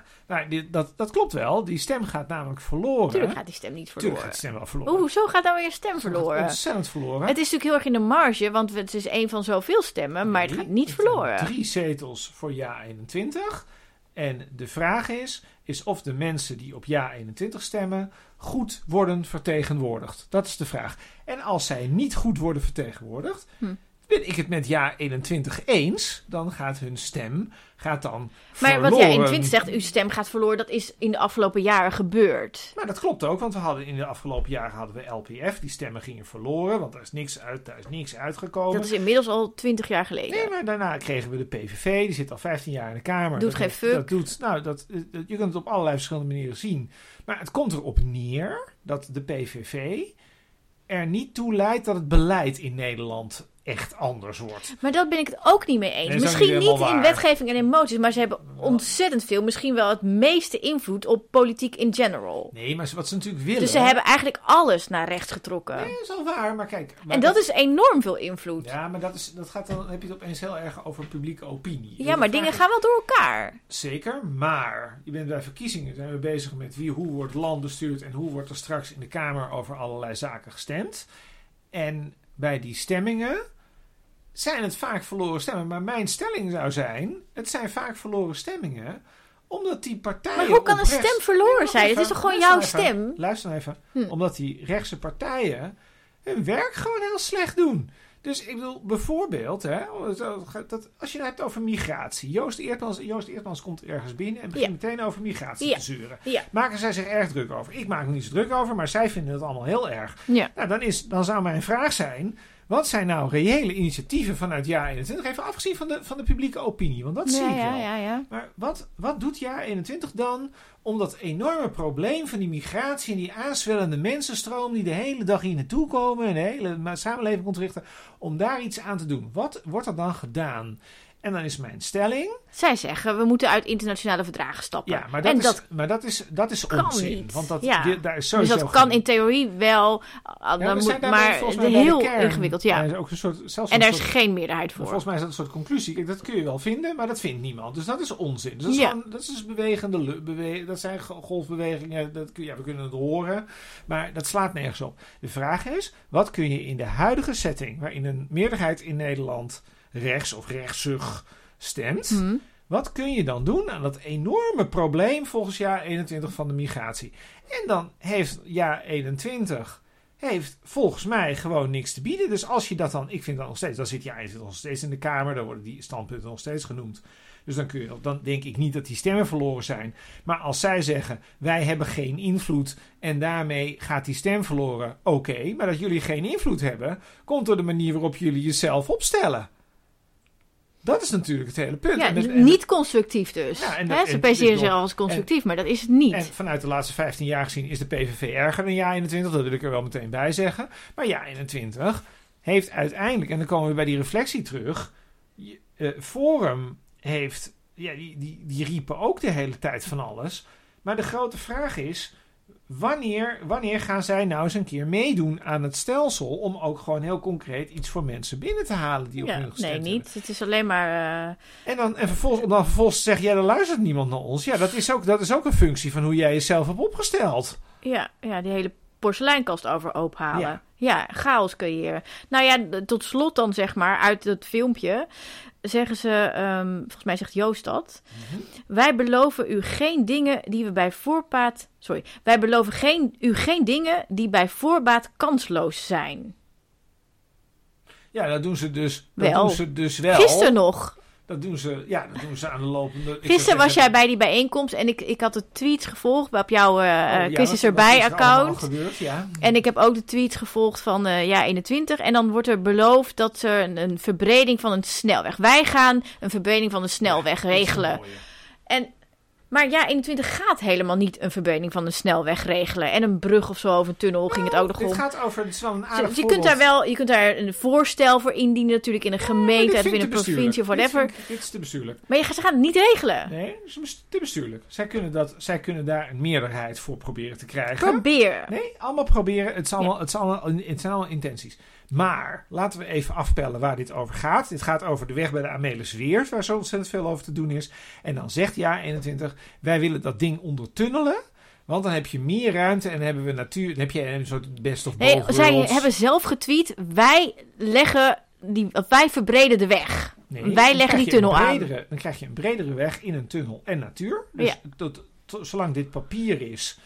dit- dat, dat klopt wel. Die stem gaat namelijk verloren. Natuurlijk gaat die stem niet Tuurlijk verloren. gaat die stem wel verloren. Hoe, hoezo gaat nou weer stem verloren? Ontzettend verloren. Het is natuurlijk heel erg in de marge, want het is een van zoveel stemmen, maar het gaat niet het verloren. Drie zetels voor ja 21. En de vraag is, is of de mensen die op ja 21 stemmen goed worden vertegenwoordigd. Dat is de vraag. En als zij niet goed worden vertegenwoordigd, Hm. Ben ik het met ja 21 eens, dan gaat hun stem gaat dan Maar verloren. wat jij in 20 zegt, uw stem gaat verloren, dat is in de afgelopen jaren gebeurd. Maar dat klopt ook, want we hadden in de afgelopen jaren hadden we LPF, die stemmen gingen verloren, want daar is niks, uit, daar is niks uitgekomen. Dat is inmiddels al 20 jaar geleden. Nee, maar daarna kregen we de PVV. Die zit al 15 jaar in de Kamer. Doet dat, geen fuck. Dat doet, nou, dat, eh, je kunt het op allerlei verschillende manieren zien. Maar het komt erop neer dat de PVV er niet toe leidt dat het beleid in Nederland echt anders wordt. Maar dat ben ik het ook niet mee eens. Nee, misschien niet in wetgeving en emoties, maar ze hebben ontzettend veel, misschien wel het meeste invloed op politiek in general. Nee, maar wat ze natuurlijk willen... Dus ze hebben eigenlijk alles naar rechts getrokken. Nee, dat is wel waar, maar kijk... maar en dat is enorm veel invloed. Ja, Ja, maar dat, is, dat gaat dan, dan heb je het opeens heel erg over publieke opinie. Dus maar dingen gaan wel door elkaar. Zeker, maar je bent bij verkiezingen zijn we bezig met wie, hoe wordt land bestuurd en hoe wordt er straks in de Kamer over allerlei zaken gestemd. En bij die stemmingen zijn het vaak verloren stemmen. Maar mijn stelling zou zijn, het zijn vaak verloren stemmingen, omdat die partijen. Maar hoe kan een rechts- stem verloren zijn? Het is toch gewoon jouw even, stem? Luister even. Hm. Omdat die rechtse partijen hun werk gewoon heel slecht doen. Dus ik bedoel, bijvoorbeeld, hè, dat, als je het hebt over migratie. Joost Eertmans, Joost Eertmans komt ergens binnen en begint meteen over migratie Ja. te zuren. Ja. Maken zij zich erg druk over? Ik maak me niet zo druk over, maar zij vinden het allemaal heel erg. Ja. Nou, dan, is, dan zou mijn vraag zijn: wat zijn nou reële initiatieven vanuit jaar 21? Even afgezien van de, van de publieke opinie, want dat zie Ja, ik ja, wel. ja, ja. Maar wat, wat doet jaar 21 dan om dat enorme probleem van die migratie en die aanzwellende mensenstroom die de hele dag hier naartoe komen en de hele samenleving ontwrichten, om daar iets aan te doen? Wat wordt er dan gedaan? En dan is mijn stelling. Zij zeggen, we moeten uit internationale verdragen stappen. Ja, maar dat, en is, dat maar dat is, dat is onzin. niet. Want dat, Ja. daar is dus sowieso dat kan in theorie wel, Ja, dan we moet, maar heel kern. ingewikkeld. Ja. Is ook een soort, zelfs En daar is geen meerderheid voor. volgens mij is dat een soort conclusie. Kijk, dat kun je wel vinden, maar dat vindt niemand. Dus dat is onzin. Dus dat, is Ja. gewoon, dat is dus bewegende bewe dat zijn go- golfbewegingen. Dat ja, we kunnen het horen, maar dat slaat nergens op. De vraag is, wat kun je in de huidige setting, waarin een meerderheid in Nederland rechts of rechtsig stemt, Hm. wat kun je dan doen aan dat enorme probleem volgens jaar 21 van de migratie? En dan heeft jaar 21 heeft volgens mij gewoon niks te bieden. Dus als je dat dan, ik vind dat nog steeds, dan zit je eigenlijk nog steeds in de Kamer, dan worden die standpunten nog steeds genoemd. Dus dan, kun je, dan denk ik niet dat die stemmen verloren zijn. Maar als zij zeggen, wij hebben geen invloed en daarmee gaat die stem verloren, oké. maar dat jullie geen invloed hebben, komt door de manier waarop jullie jezelf opstellen. Dat is natuurlijk het hele punt. Ja, En het- en- niet constructief dus. Ja, en ze en- presenteren en- zich als constructief, maar dat is het niet. En vanuit de laatste 15 jaar gezien is de PVV erger dan jaar 21. Dat wil ik er wel meteen bij zeggen. Maar jaar 21 heeft uiteindelijk, en dan komen we bij die reflectie terug. je- eh, Forum heeft, ja, die, die, die riepen ook de hele tijd van alles. Maar de grote vraag is. Wanneer, wanneer gaan zij nou eens een keer meedoen aan het stelsel om ook gewoon heel concreet iets voor mensen binnen te halen die op ja, hun gestemd nee, hebben? niet. Het is alleen maar... eh, En dan, en vervolgens, om dan vervolgens te zeggen, ja, er luistert niemand naar ons. Ja, dat is, ook, dat is ook een functie van hoe jij jezelf hebt opgesteld. Ja, ja, die hele porseleinkast over ophalen. Ja. Ja. chaos creëren. Nou ja, tot slot dan zeg maar, uit het filmpje zeggen ze, ehm, volgens mij zegt Joost dat. Mhm. Wij beloven u geen dingen die we bij voorbaat... Sorry, wij beloven geen, u geen dingen die bij voorbaat kansloos zijn. Ja, dat doen ze dus dat Wel. doen ze dus wel. Gisteren nog. Dat doen ze, ja, dat doen ze aan de lopende. Gisteren was jij bij die bijeenkomst en ik, ik had de tweets gevolgd op jouw Oh, ja, eh, wat- is erbij er account. gebeurd, ja. En ik heb ook de tweets gevolgd van eh ja 21. En dan wordt er beloofd dat ze een, een verbreding van een snelweg. Wij gaan een verbreding van de snelweg regelen. En, maar ja 21 gaat helemaal niet een verbreding van de snelweg regelen. En een brug of zo of een tunnel ging het ook nog om. gaat over, het is wel een aardig je kunt daar wel, je kunt daar een voorstel voor indienen natuurlijk in een gemeente, of in een provincie of Dit whatever. vind Dit is te bestuurlijk. Maar je, gaat- ze gaan het niet regelen. Nee, dat is te bestuurlijk. Zij kunnen, dat, zij kunnen daar een meerderheid voor proberen te krijgen. Probeer. Nee, allemaal proberen. Het, is allemaal, het, is allemaal, het zijn allemaal intenties. Maar laten we even afpellen waar dit over gaat. Dit gaat over de weg bij de Amelisweert, waar zo ontzettend veel over te doen is. En dan zegt ja 21, wij willen dat ding ondertunnelen. Want dan heb je meer ruimte en hebben we natuur. Dan heb je een soort best of Nee, zij hebben zelf getweet. Wij leggen die, wij verbreden de weg. Nee, wij leggen die tunnel aan. Dan krijg je een bredere weg in een tunnel en natuur. Dus Ja. tot, tot- zolang dit papier is,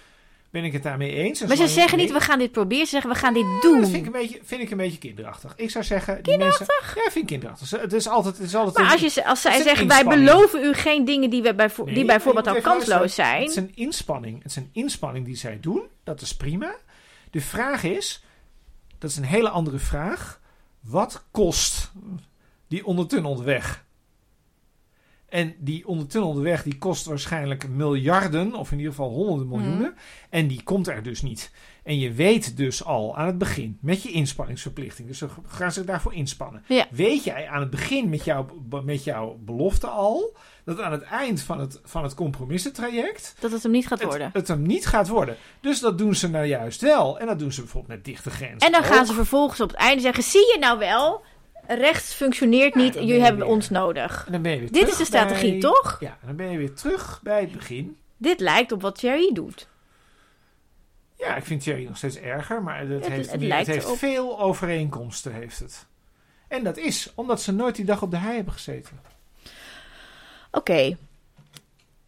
ben ik het daarmee eens. En Maar ze zeggen niet, we gaan dit proberen. Ze zeggen, we gaan dit doen. Dat vind ik, een beetje, vind ik een beetje kinderachtig. Ik zou zeggen... Die mensen, ja, vind ik kinderachtig. Het is altijd... Het is altijd Maar een- als, je, ze- als zij zeggen, wij beloven u geen dingen die, we bij, Nee, die bijvoorbeeld al kansloos luisteren. Het is zijn. een inspanning. Het is een inspanning die zij doen. Dat is prima. De vraag is... Dat is een hele andere vraag. Wat kost die ondertunnelde weg? En die ondertunnelde weg die kost waarschijnlijk miljarden, of in ieder geval honderden miljoenen. Mhm. En die komt er dus niet. En je weet dus al aan het begin met je inspanningsverplichting, dus ze gaan zich daarvoor inspannen. Ja. Weet jij aan het begin met, jouw met jouw belofte al dat aan het eind van het, van het compromissentraject Dat het hem niet gaat het, worden. het hem niet gaat worden. Dus dat doen ze nou juist wel. En dat doen ze bijvoorbeeld met dichte grenzen. En dan gaan ze vervolgens op het einde zeggen, zie je nou wel, rechts functioneert niet, jullie hebben ons nodig. En dan ben je weer Dit is de strategie, bij- toch? Ja, dan ben je weer terug bij het begin. Dit lijkt op wat Thierry doet. Ja, ik vind Thierry nog steeds erger, maar het, het- heeft, het het heeft veel overeenkomsten. Heeft het. En dat is omdat ze nooit die dag op de hei hebben gezeten. Oké,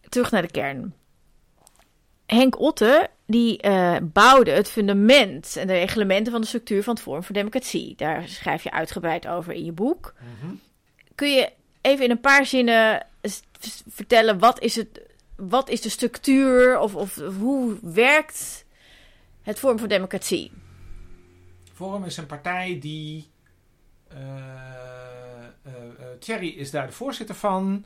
terug naar de kern. Henk Otte, die eh, bouwde het fundament en de reglementen van de structuur van het Forum voor Democratie. Daar schrijf je uitgebreid over in je boek. Kun je even in een paar zinnen vertellen wat is, het, wat is de structuur of, of hoe werkt het Forum voor Democratie? Forum is een partij die. eh, Thierry is daar de voorzitter van.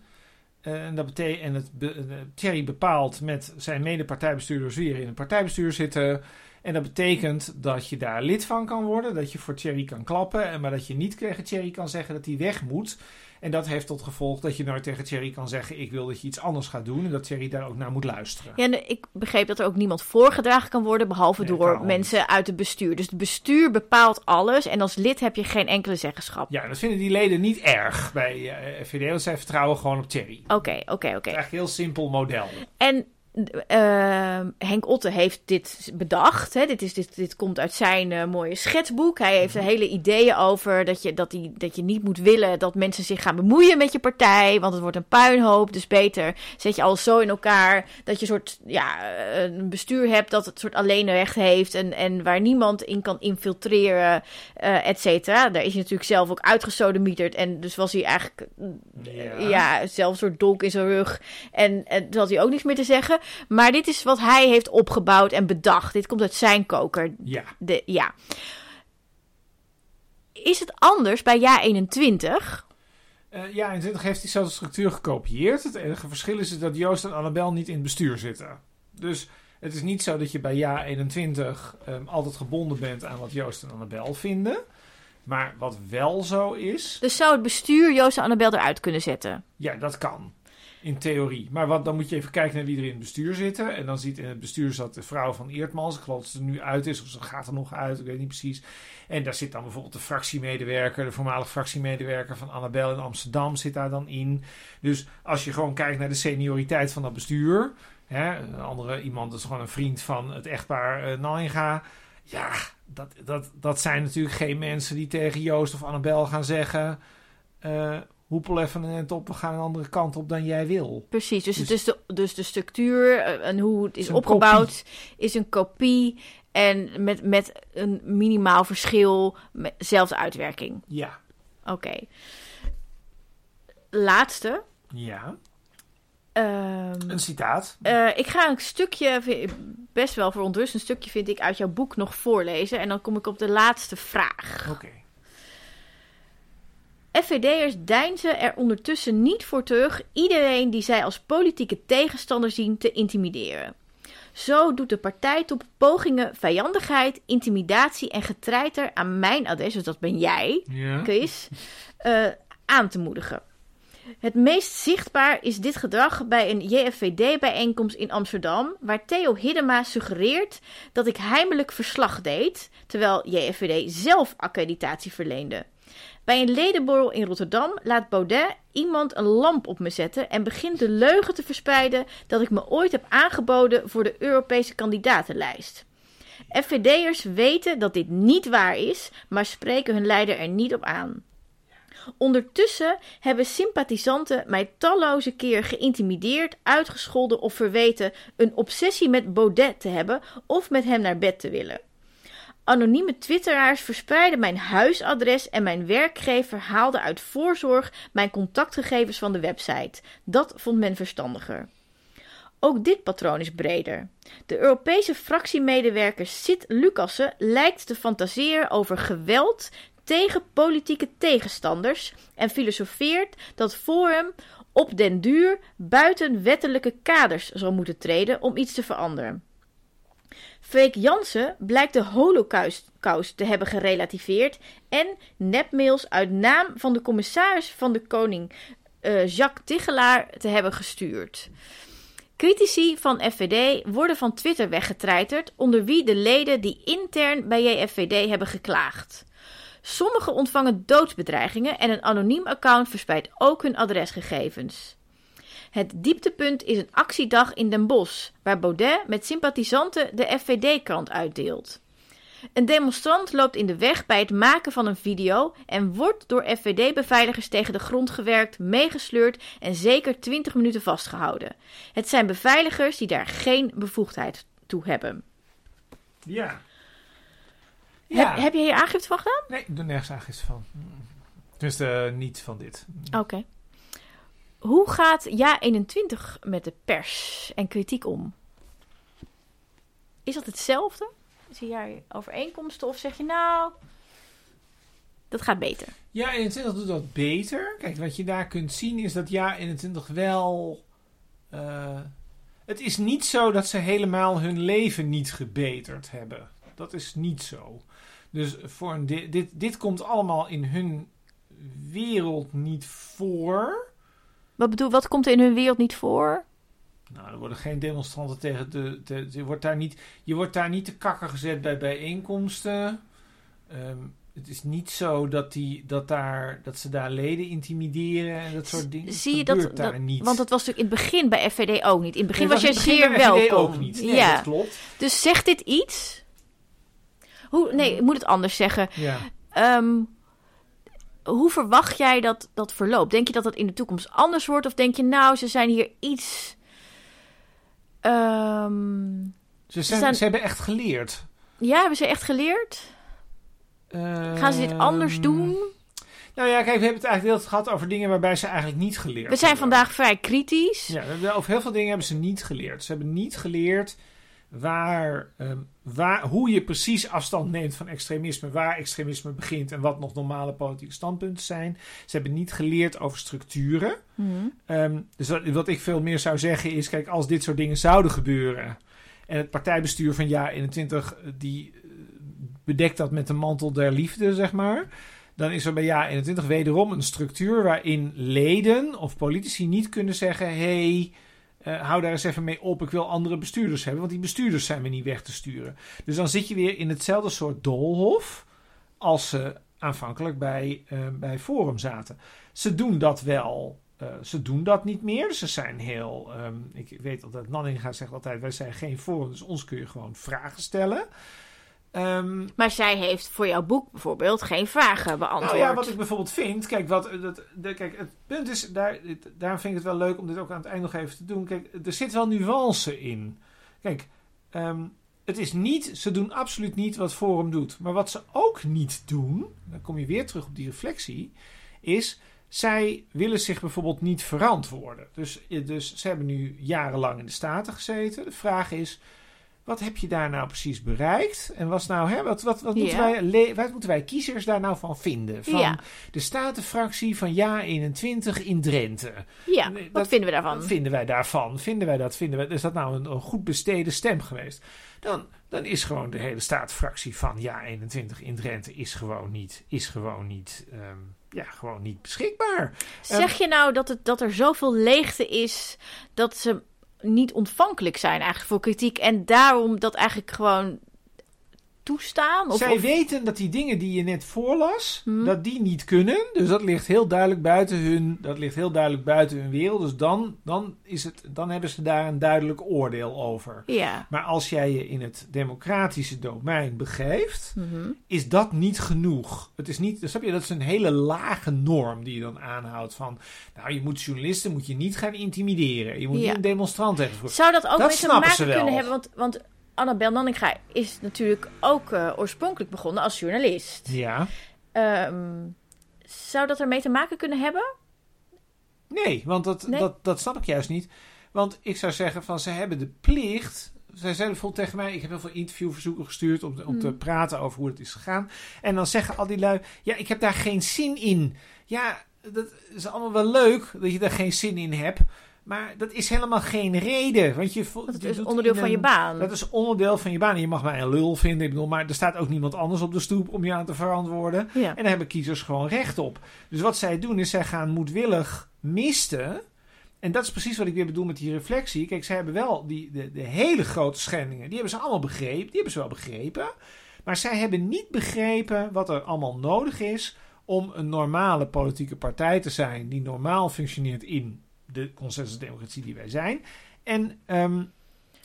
Eh, en dat betekent, en het eh, Thierry bepaalt met zijn mede-partijbestuurders wie er in het partijbestuur zitten. En dat betekent dat je daar lid van kan worden, dat je voor Thierry kan klappen, en maar dat je niet tegen Thierry kan zeggen dat hij weg moet. En dat heeft tot gevolg dat je nooit tegen Thierry kan zeggen: Ik wil dat je iets anders gaat doen. En dat Thierry daar ook naar moet luisteren. Ja, en ik begreep dat er ook niemand voorgedragen kan worden, behalve Nee, door mensen uit het bestuur. Dus het bestuur bepaalt alles en als lid heb je geen enkele zeggenschap. Ja, dat vinden die leden niet erg bij want zij vertrouwen gewoon op Thierry. Oké, oké, oké. Eigenlijk een heel simpel model. En eh, Henk Otte heeft dit bedacht. Hè? Dit, is, dit, dit komt uit zijn eh, mooie schetsboek. Hij heeft er hele ideeën over dat je, dat, die, dat je niet moet willen dat mensen zich gaan bemoeien met je partij. Want het wordt een puinhoop. Dus beter zet je alles zo in elkaar dat je een soort ja, eh, een bestuur hebt dat het soort alleenrecht heeft. En, en waar niemand in kan infiltreren, eh et cetera. Daar is hij natuurlijk zelf ook uitgesodemieterd. En dus was hij eigenlijk ja. zelf een soort dolk in zijn rug. En, en toen had hij ook niks meer te zeggen. Maar dit is wat hij heeft opgebouwd en bedacht. Dit komt uit zijn koker. Ja. De, ja. Is het anders bij Ja 21? Eh, ja, in 20 heeft diezelfde structuur gekopieerd. Het enige verschil is dat Joost en Annabel niet in het bestuur zitten. Dus het is niet zo dat je bij Ja 21 ehm, altijd gebonden bent aan wat Joost en Annabel vinden. Maar wat wel zo is, Dus zou het bestuur Joost en Annabel eruit kunnen zetten? ja, dat kan. In theorie. Maar wat, dan moet je even kijken naar wie er in het bestuur zitten. En dan ziet in het bestuur zat de vrouw van Eertmans. Ik geloof dat ze er nu uit is, of ze gaat er nog uit. Ik weet niet precies. En daar zit dan bijvoorbeeld de fractiemedewerker, de voormalige fractiemedewerker van Annabel in Amsterdam zit daar dan in. Dus als je gewoon kijkt naar de senioriteit van dat bestuur. Hè, een andere iemand is gewoon een vriend van het echtpaar Nainga. Ja, dat, dat, dat zijn natuurlijk geen mensen die tegen Joost of Annabel gaan zeggen... eh hoepel even een end op, we gaan een andere kant op dan jij wil. Precies, dus, Dus- het is de, dus de structuur eh, en hoe het is opgebouwd is een kopie. En met, met een minimaal verschil, met zelfde uitwerking. Ja. Oké. Laatste. Ja. Ehm, Een citaat. eh, ik ga een stukje, best wel verontrustend, een stukje vind ik uit jouw boek nog voorlezen. En dan kom ik op de laatste vraag. Oké. FVD'ers deinzen er ondertussen niet voor terug iedereen die zij als politieke tegenstander zien te intimideren. Zo doet de partij op pogingen vijandigheid, intimidatie en getreiter aan mijn adres, dus dat ben jij, Ja. Chris, eh, aan te moedigen. Het meest zichtbaar is dit gedrag bij een JFVD-bijeenkomst in Amsterdam, waar Theo Hiddema suggereert dat ik heimelijk verslag deed, terwijl JFVD zelf accreditatie verleende. Bij een ledenborrel in Rotterdam laat Baudet iemand een lamp op me zetten en begint de leugen te verspreiden dat ik me ooit heb aangeboden voor de Europese kandidatenlijst. FVD'ers weten dat dit niet waar is, maar spreken hun leider er niet op aan. Ondertussen hebben sympathisanten mij talloze keer geïntimideerd, uitgescholden of verweten een obsessie met Baudet te hebben of met hem naar bed te willen. Anonieme twitteraars verspreidden mijn huisadres en mijn werkgever haalde uit voorzorg mijn contactgegevens van de website. Dat vond men verstandiger. Ook dit patroon is breder. De Europese fractiemedewerker Sid Lucassen lijkt te fantaseren over geweld tegen politieke tegenstanders en filosofeert dat Forum op den duur buiten wettelijke kaders zal moeten treden om iets te veranderen. Freek Jansen blijkt de holocaust te hebben gerelativeerd en nepmails uit naam van de commissaris van de koning eh, Jacques Tichelaar te hebben gestuurd. Critici van FVD worden van Twitter weggetreiterd, onder wie de leden die intern bij JFVD hebben geklaagd. Sommigen ontvangen doodsbedreigingen en een anoniem account verspreidt ook hun adresgegevens. Het dieptepunt is een actiedag in Den Bosch, waar Baudet met sympathisanten de FVD-krant uitdeelt. Een demonstrant loopt in de weg bij het maken van een video en wordt door FVD-beveiligers tegen de grond gewerkt, meegesleurd en zeker 20 minuten vastgehouden. Het zijn beveiligers die daar geen bevoegdheid toe hebben. Ja. Ja. Heb, heb je hier aangifte van gedaan? Nee, ik doe nergens aangifte van. Tenminste, eh, niet van dit. Oké. Hoe gaat Ja21 met de pers en kritiek om? Is dat hetzelfde? Zie jij overeenkomsten of zeg je nou, dat gaat beter? Ja, 21 doet dat beter. Kijk, wat je daar kunt zien is dat ja 21 wel. eh, het is niet zo dat ze helemaal hun leven niet gebeterd hebben. dat is niet zo. Dus voor een di- dit, dit komt allemaal in hun wereld niet voor. Wat bedoel, wat komt er in hun wereld niet voor? Nou, er worden geen demonstranten tegen de. je, wordt daar niet, je wordt daar niet te kakker gezet bij bijeenkomsten. Ehm, het is niet zo dat, die, dat, daar, dat ze daar leden intimideren en dat soort dingen. Zie je dat, gebeurt daar dat- niet. Want het was natuurlijk in het begin bij FVD ook niet. In het begin Nee, was het zeer FVD welkom. ook niet. Nee, ja. dat klopt. Dus zegt dit iets? Hoe, nee, ik moet het anders zeggen. Ja. Ehm, hoe verwacht jij dat dat verloopt? Denk je dat dat in de toekomst anders wordt? Of denk je, nou, ze zijn hier iets. Ehm, Ze, zijn, zijn- ze hebben echt geleerd. ja, hebben ze echt geleerd? Gaan ze dit anders Ehm, doen? Nou ja, kijk, we hebben het eigenlijk heel gehad over dingen waarbij ze eigenlijk niet geleerd We zijn hebben. vandaag vrij kritisch. Ja, over heel veel dingen hebben ze niet geleerd. Ze hebben niet geleerd waar, ehm, waar, hoe je precies afstand neemt van extremisme, waar extremisme begint en wat nog normale politieke standpunten zijn. Ze hebben niet geleerd over structuren. Mhm. Ehm, dus wat, wat ik veel meer zou zeggen is, kijk, als dit soort dingen zouden gebeuren en het partijbestuur van Ja 21 eh, die eh, bedekt dat met de mantel der liefde, zeg maar. Dan is er bij Ja 21 wederom een structuur waarin leden of politici niet kunnen zeggen: hey, eh, hou daar eens even mee op, ik wil andere bestuurders hebben, want die bestuurders zijn we niet weg te sturen. Dus dan zit je weer in hetzelfde soort doolhof als ze aanvankelijk bij, eh, bij Forum zaten. Ze doen dat wel. eh, ze doen dat niet meer. Ze zijn heel. ehm, ik weet altijd, Nanninga zegt altijd: wij zijn geen forum, dus ons kun je gewoon vragen stellen. Ehm, Maar zij heeft voor jouw boek bijvoorbeeld geen vragen beantwoord. nou ja, wat ik bijvoorbeeld vind. Kijk, wat, dat, de, kijk het punt is. Daar, daarom vind ik het wel leuk om dit ook aan het eind nog even te doen. Kijk, er zit wel nuance in. Kijk, ehm, het is niet. Ze doen absoluut niet wat Forum doet. Maar wat ze ook niet doen. Dan kom je weer terug op die reflectie. Is. Zij willen zich bijvoorbeeld niet verantwoorden. Dus, dus ze hebben nu jarenlang in de Staten gezeten. De vraag is. Wat heb je daar nou precies bereikt? En was nou, hè, wat, wat, wat, moeten wij, wat moeten wij kiezers daar nou van vinden? Van Ja. de Statenfractie van Ja 21 in Drenthe. ja, wat vinden we daarvan? Wat vinden wij daarvan? Vinden wij dat? Vinden wij, is dat nou een, een goed besteden stem geweest? Dan, dan is gewoon de hele Statenfractie van Ja 21 in Drenthe is gewoon niet, is gewoon niet, ehm, ja, gewoon niet beschikbaar. Zeg je nou dat, het, dat er zoveel leegte is dat ze niet ontvankelijk zijn eigenlijk voor kritiek. En daarom dat eigenlijk gewoon toestaan? Of, Zij of- weten dat die dingen die je net voorlas, Hmm. dat die niet kunnen. Dus dat ligt heel duidelijk buiten hun, dat ligt heel duidelijk buiten hun wereld. Dus dan, dan, is het, dan hebben ze daar een duidelijk oordeel over. Ja. Maar als jij je in het democratische domein begeeft, Mhm. is dat niet genoeg. Het is niet, snap je, dat is een hele lage norm die je dan aanhoudt van, nou, je moet journalisten moet je niet gaan intimideren. Je moet Ja. niet een demonstrant tegen. Zou dat ook Dat mee te maken kunnen hebben? Want, want Annabel Nanninga is natuurlijk ook eh, oorspronkelijk begonnen als journalist. Ja. Ehm, zou dat ermee te maken kunnen hebben? Nee, want dat, Nee? Dat, dat snap ik juist niet. Want ik zou zeggen van ze hebben de plicht. Zij zeiden bijvoorbeeld tegen mij, ik heb heel veel interviewverzoeken gestuurd om, om te Hmm. praten over hoe het is gegaan. En dan zeggen al die lui, ja, ik heb daar geen zin in. Ja, dat is allemaal wel leuk dat je daar geen zin in hebt. Maar dat is helemaal geen reden. Want je, Want het je is onderdeel van je baan. Dat is onderdeel van je baan. En je mag mij een lul vinden, ik bedoel, maar er staat ook niemand anders op de stoep om je aan te verantwoorden. Ja. En daar hebben kiezers gewoon recht op. Dus wat zij doen is, zij gaan moedwillig misten. En dat is precies wat ik weer bedoel met die reflectie. Kijk, zij hebben wel die, de, de hele grote schendingen, die hebben ze allemaal begrepen. Die hebben ze wel begrepen. Maar zij hebben niet begrepen wat er allemaal nodig is om een normale politieke partij te zijn. Die normaal functioneert in de consensusdemocratie die wij zijn. En, ehm,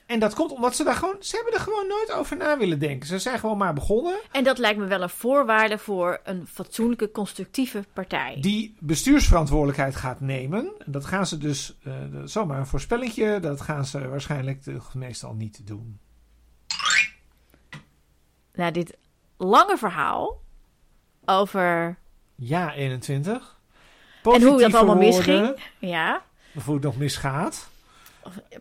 en dat komt omdat ze daar gewoon, ze hebben er gewoon nooit over na willen denken. Ze zijn gewoon maar begonnen. En dat lijkt me wel een voorwaarde voor een fatsoenlijke, constructieve partij. die bestuursverantwoordelijkheid gaat nemen. En dat gaan ze dus, eh, zomaar een voorspellingje, dat gaan ze waarschijnlijk de, meestal niet doen. Na dit lange verhaal over Ja, 21. En hoe dat allemaal misging. Ja, Het nog misgaat.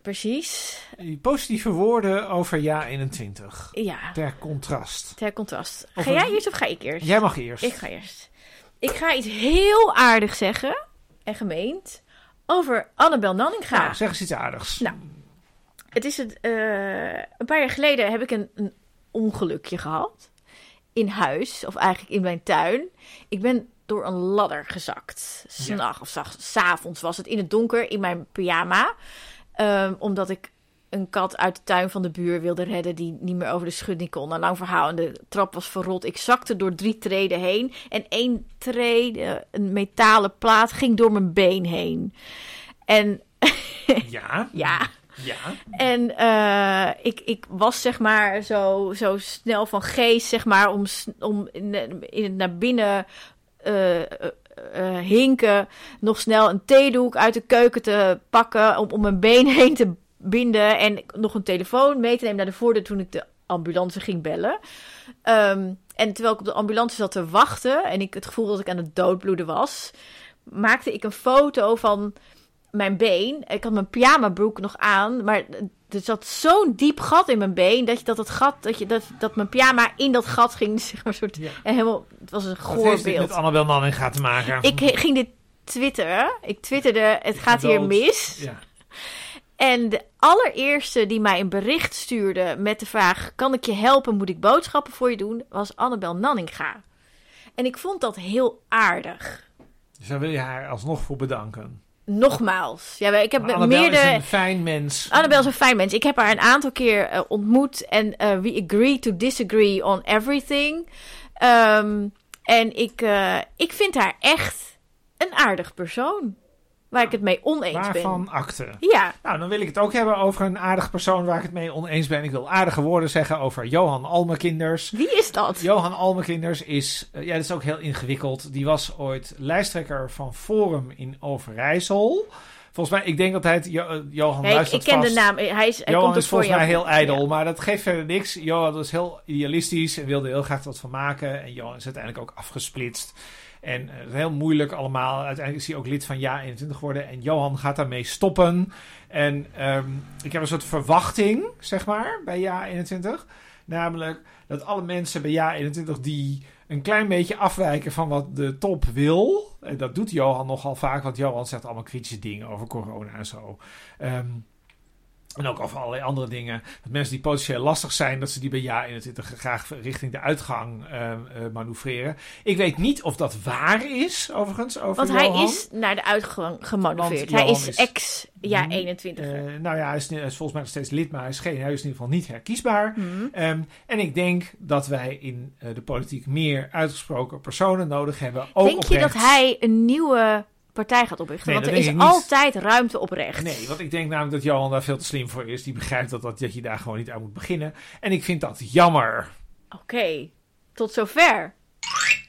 precies. Positieve woorden over ja 21. Ja, Ter contrast. ter contrast. Ga jij eerst of ga ik eerst? Jij mag eerst. Ik ga eerst. Ik ga iets heel aardigs zeggen en gemeend over Annabel Nanninga. Nou, zeg eens iets aardigs. Nou. Het is het, eh, een paar jaar geleden heb ik een, een ongelukje gehad. In huis, of eigenlijk in mijn tuin. Ik ben door een ladder gezakt. S'nachts of zag- s'avonds was het in het donker in mijn pyjama. Ehm, omdat ik een kat uit de tuin van de buur wilde redden die niet meer over de schudding kon. Een lang verhaal en de trap was verrot. Ik zakte door drie treden heen en één trede, een metalen plaat, ging door mijn been heen. En Ja. ja, Ja. en eh, ik, ik was zeg maar zo, zo snel van geest, zeg maar, om, om in, in het naar binnen eh, hinken, nog snel een theedoek uit de keuken te pakken, om, om mijn been heen te binden en nog een telefoon mee te nemen naar de voordeur toen ik de ambulance ging bellen. Ehm, en terwijl ik op de ambulance zat te wachten en ik het gevoel dat ik aan het doodbloeden was, maakte ik een foto van mijn been. Ik had mijn pyjamabroek nog aan, maar er zat zo'n diep gat in mijn been dat je dat het gat dat je dat, dat mijn pyjama in dat gat ging, zeg maar soort Ja. en helemaal. Het was een goor heeft dit met beeld. Annabel Nanninga te maken? Ik he- ging dit twitteren. Ik twitterde: het gaat hier mis. Ja. En de allereerste die mij een bericht stuurde met de vraag: kan ik je helpen? Moet ik boodschappen voor je doen? Was Annabel Nanninga. En ik vond dat heel aardig. Dus daar wil je haar alsnog voor bedanken. Nogmaals, ja, ik heb Annabel meerdere. is een fijn mens. Annabel is een fijn mens. Ik heb haar een aantal keer eh, ontmoet en eh, we agree to disagree on everything. Ehm, en ik, eh, ik vind haar echt een aardig persoon. Waar ik het mee oneens Waarvan ben. akte. Ja, Nou, dan wil ik het ook hebben over een aardig persoon waar ik het mee oneens ben. Ik wil aardige woorden zeggen over Johan Almekinders. wie is dat? Johan Almekinders is, eh, ja, dat is ook heel ingewikkeld. Die was ooit lijsttrekker van Forum in Overijssel. Volgens mij, ik denk dat hij het, Jo- eh, Johan Nee, ik, ik ken vast. de naam. Hij, is, hij Johan komt is volgens mij heel ijdel, Ja. maar dat geeft verder niks. Johan was heel idealistisch en wilde heel graag wat van maken. En Johan is uiteindelijk ook afgesplitst. En eh, heel moeilijk allemaal. Uiteindelijk is hij ook lid van Ja21 geworden. En Johan gaat daarmee stoppen. En ehm, ik heb een soort verwachting, zeg maar, bij Ja21. Namelijk dat alle mensen bij Ja21 die een klein beetje afwijken van wat de top wil. En dat doet Johan nogal vaak, want Johan zegt allemaal kritische dingen over corona en zo. Ehm, en ook over allerlei andere dingen. Dat mensen die potentieel lastig zijn, dat ze die bij Ja 21 graag richting de uitgang ehm, eh, manoeuvreren. Ik weet niet of dat waar is, overigens. Over Want hij is naar de uitgang gemanoeuvreerd. Hij is is- ex ja 21. Eh, nou ja, hij is, hij is volgens mij nog steeds lid, maar hij is, geen, hij is in ieder geval niet herkiesbaar. Mhm. Ehm, en ik denk dat wij in eh, de politiek meer uitgesproken personen nodig hebben. Ook Denk je dat hij een nieuwe partij gaat oprichten? Nee, Want er is altijd ruimte op rechts. Nee, want ik denk namelijk dat Johan daar veel te slim voor is. Die begrijpt dat, dat, dat je daar gewoon niet aan moet beginnen. En ik vind dat jammer. Oké, tot zover.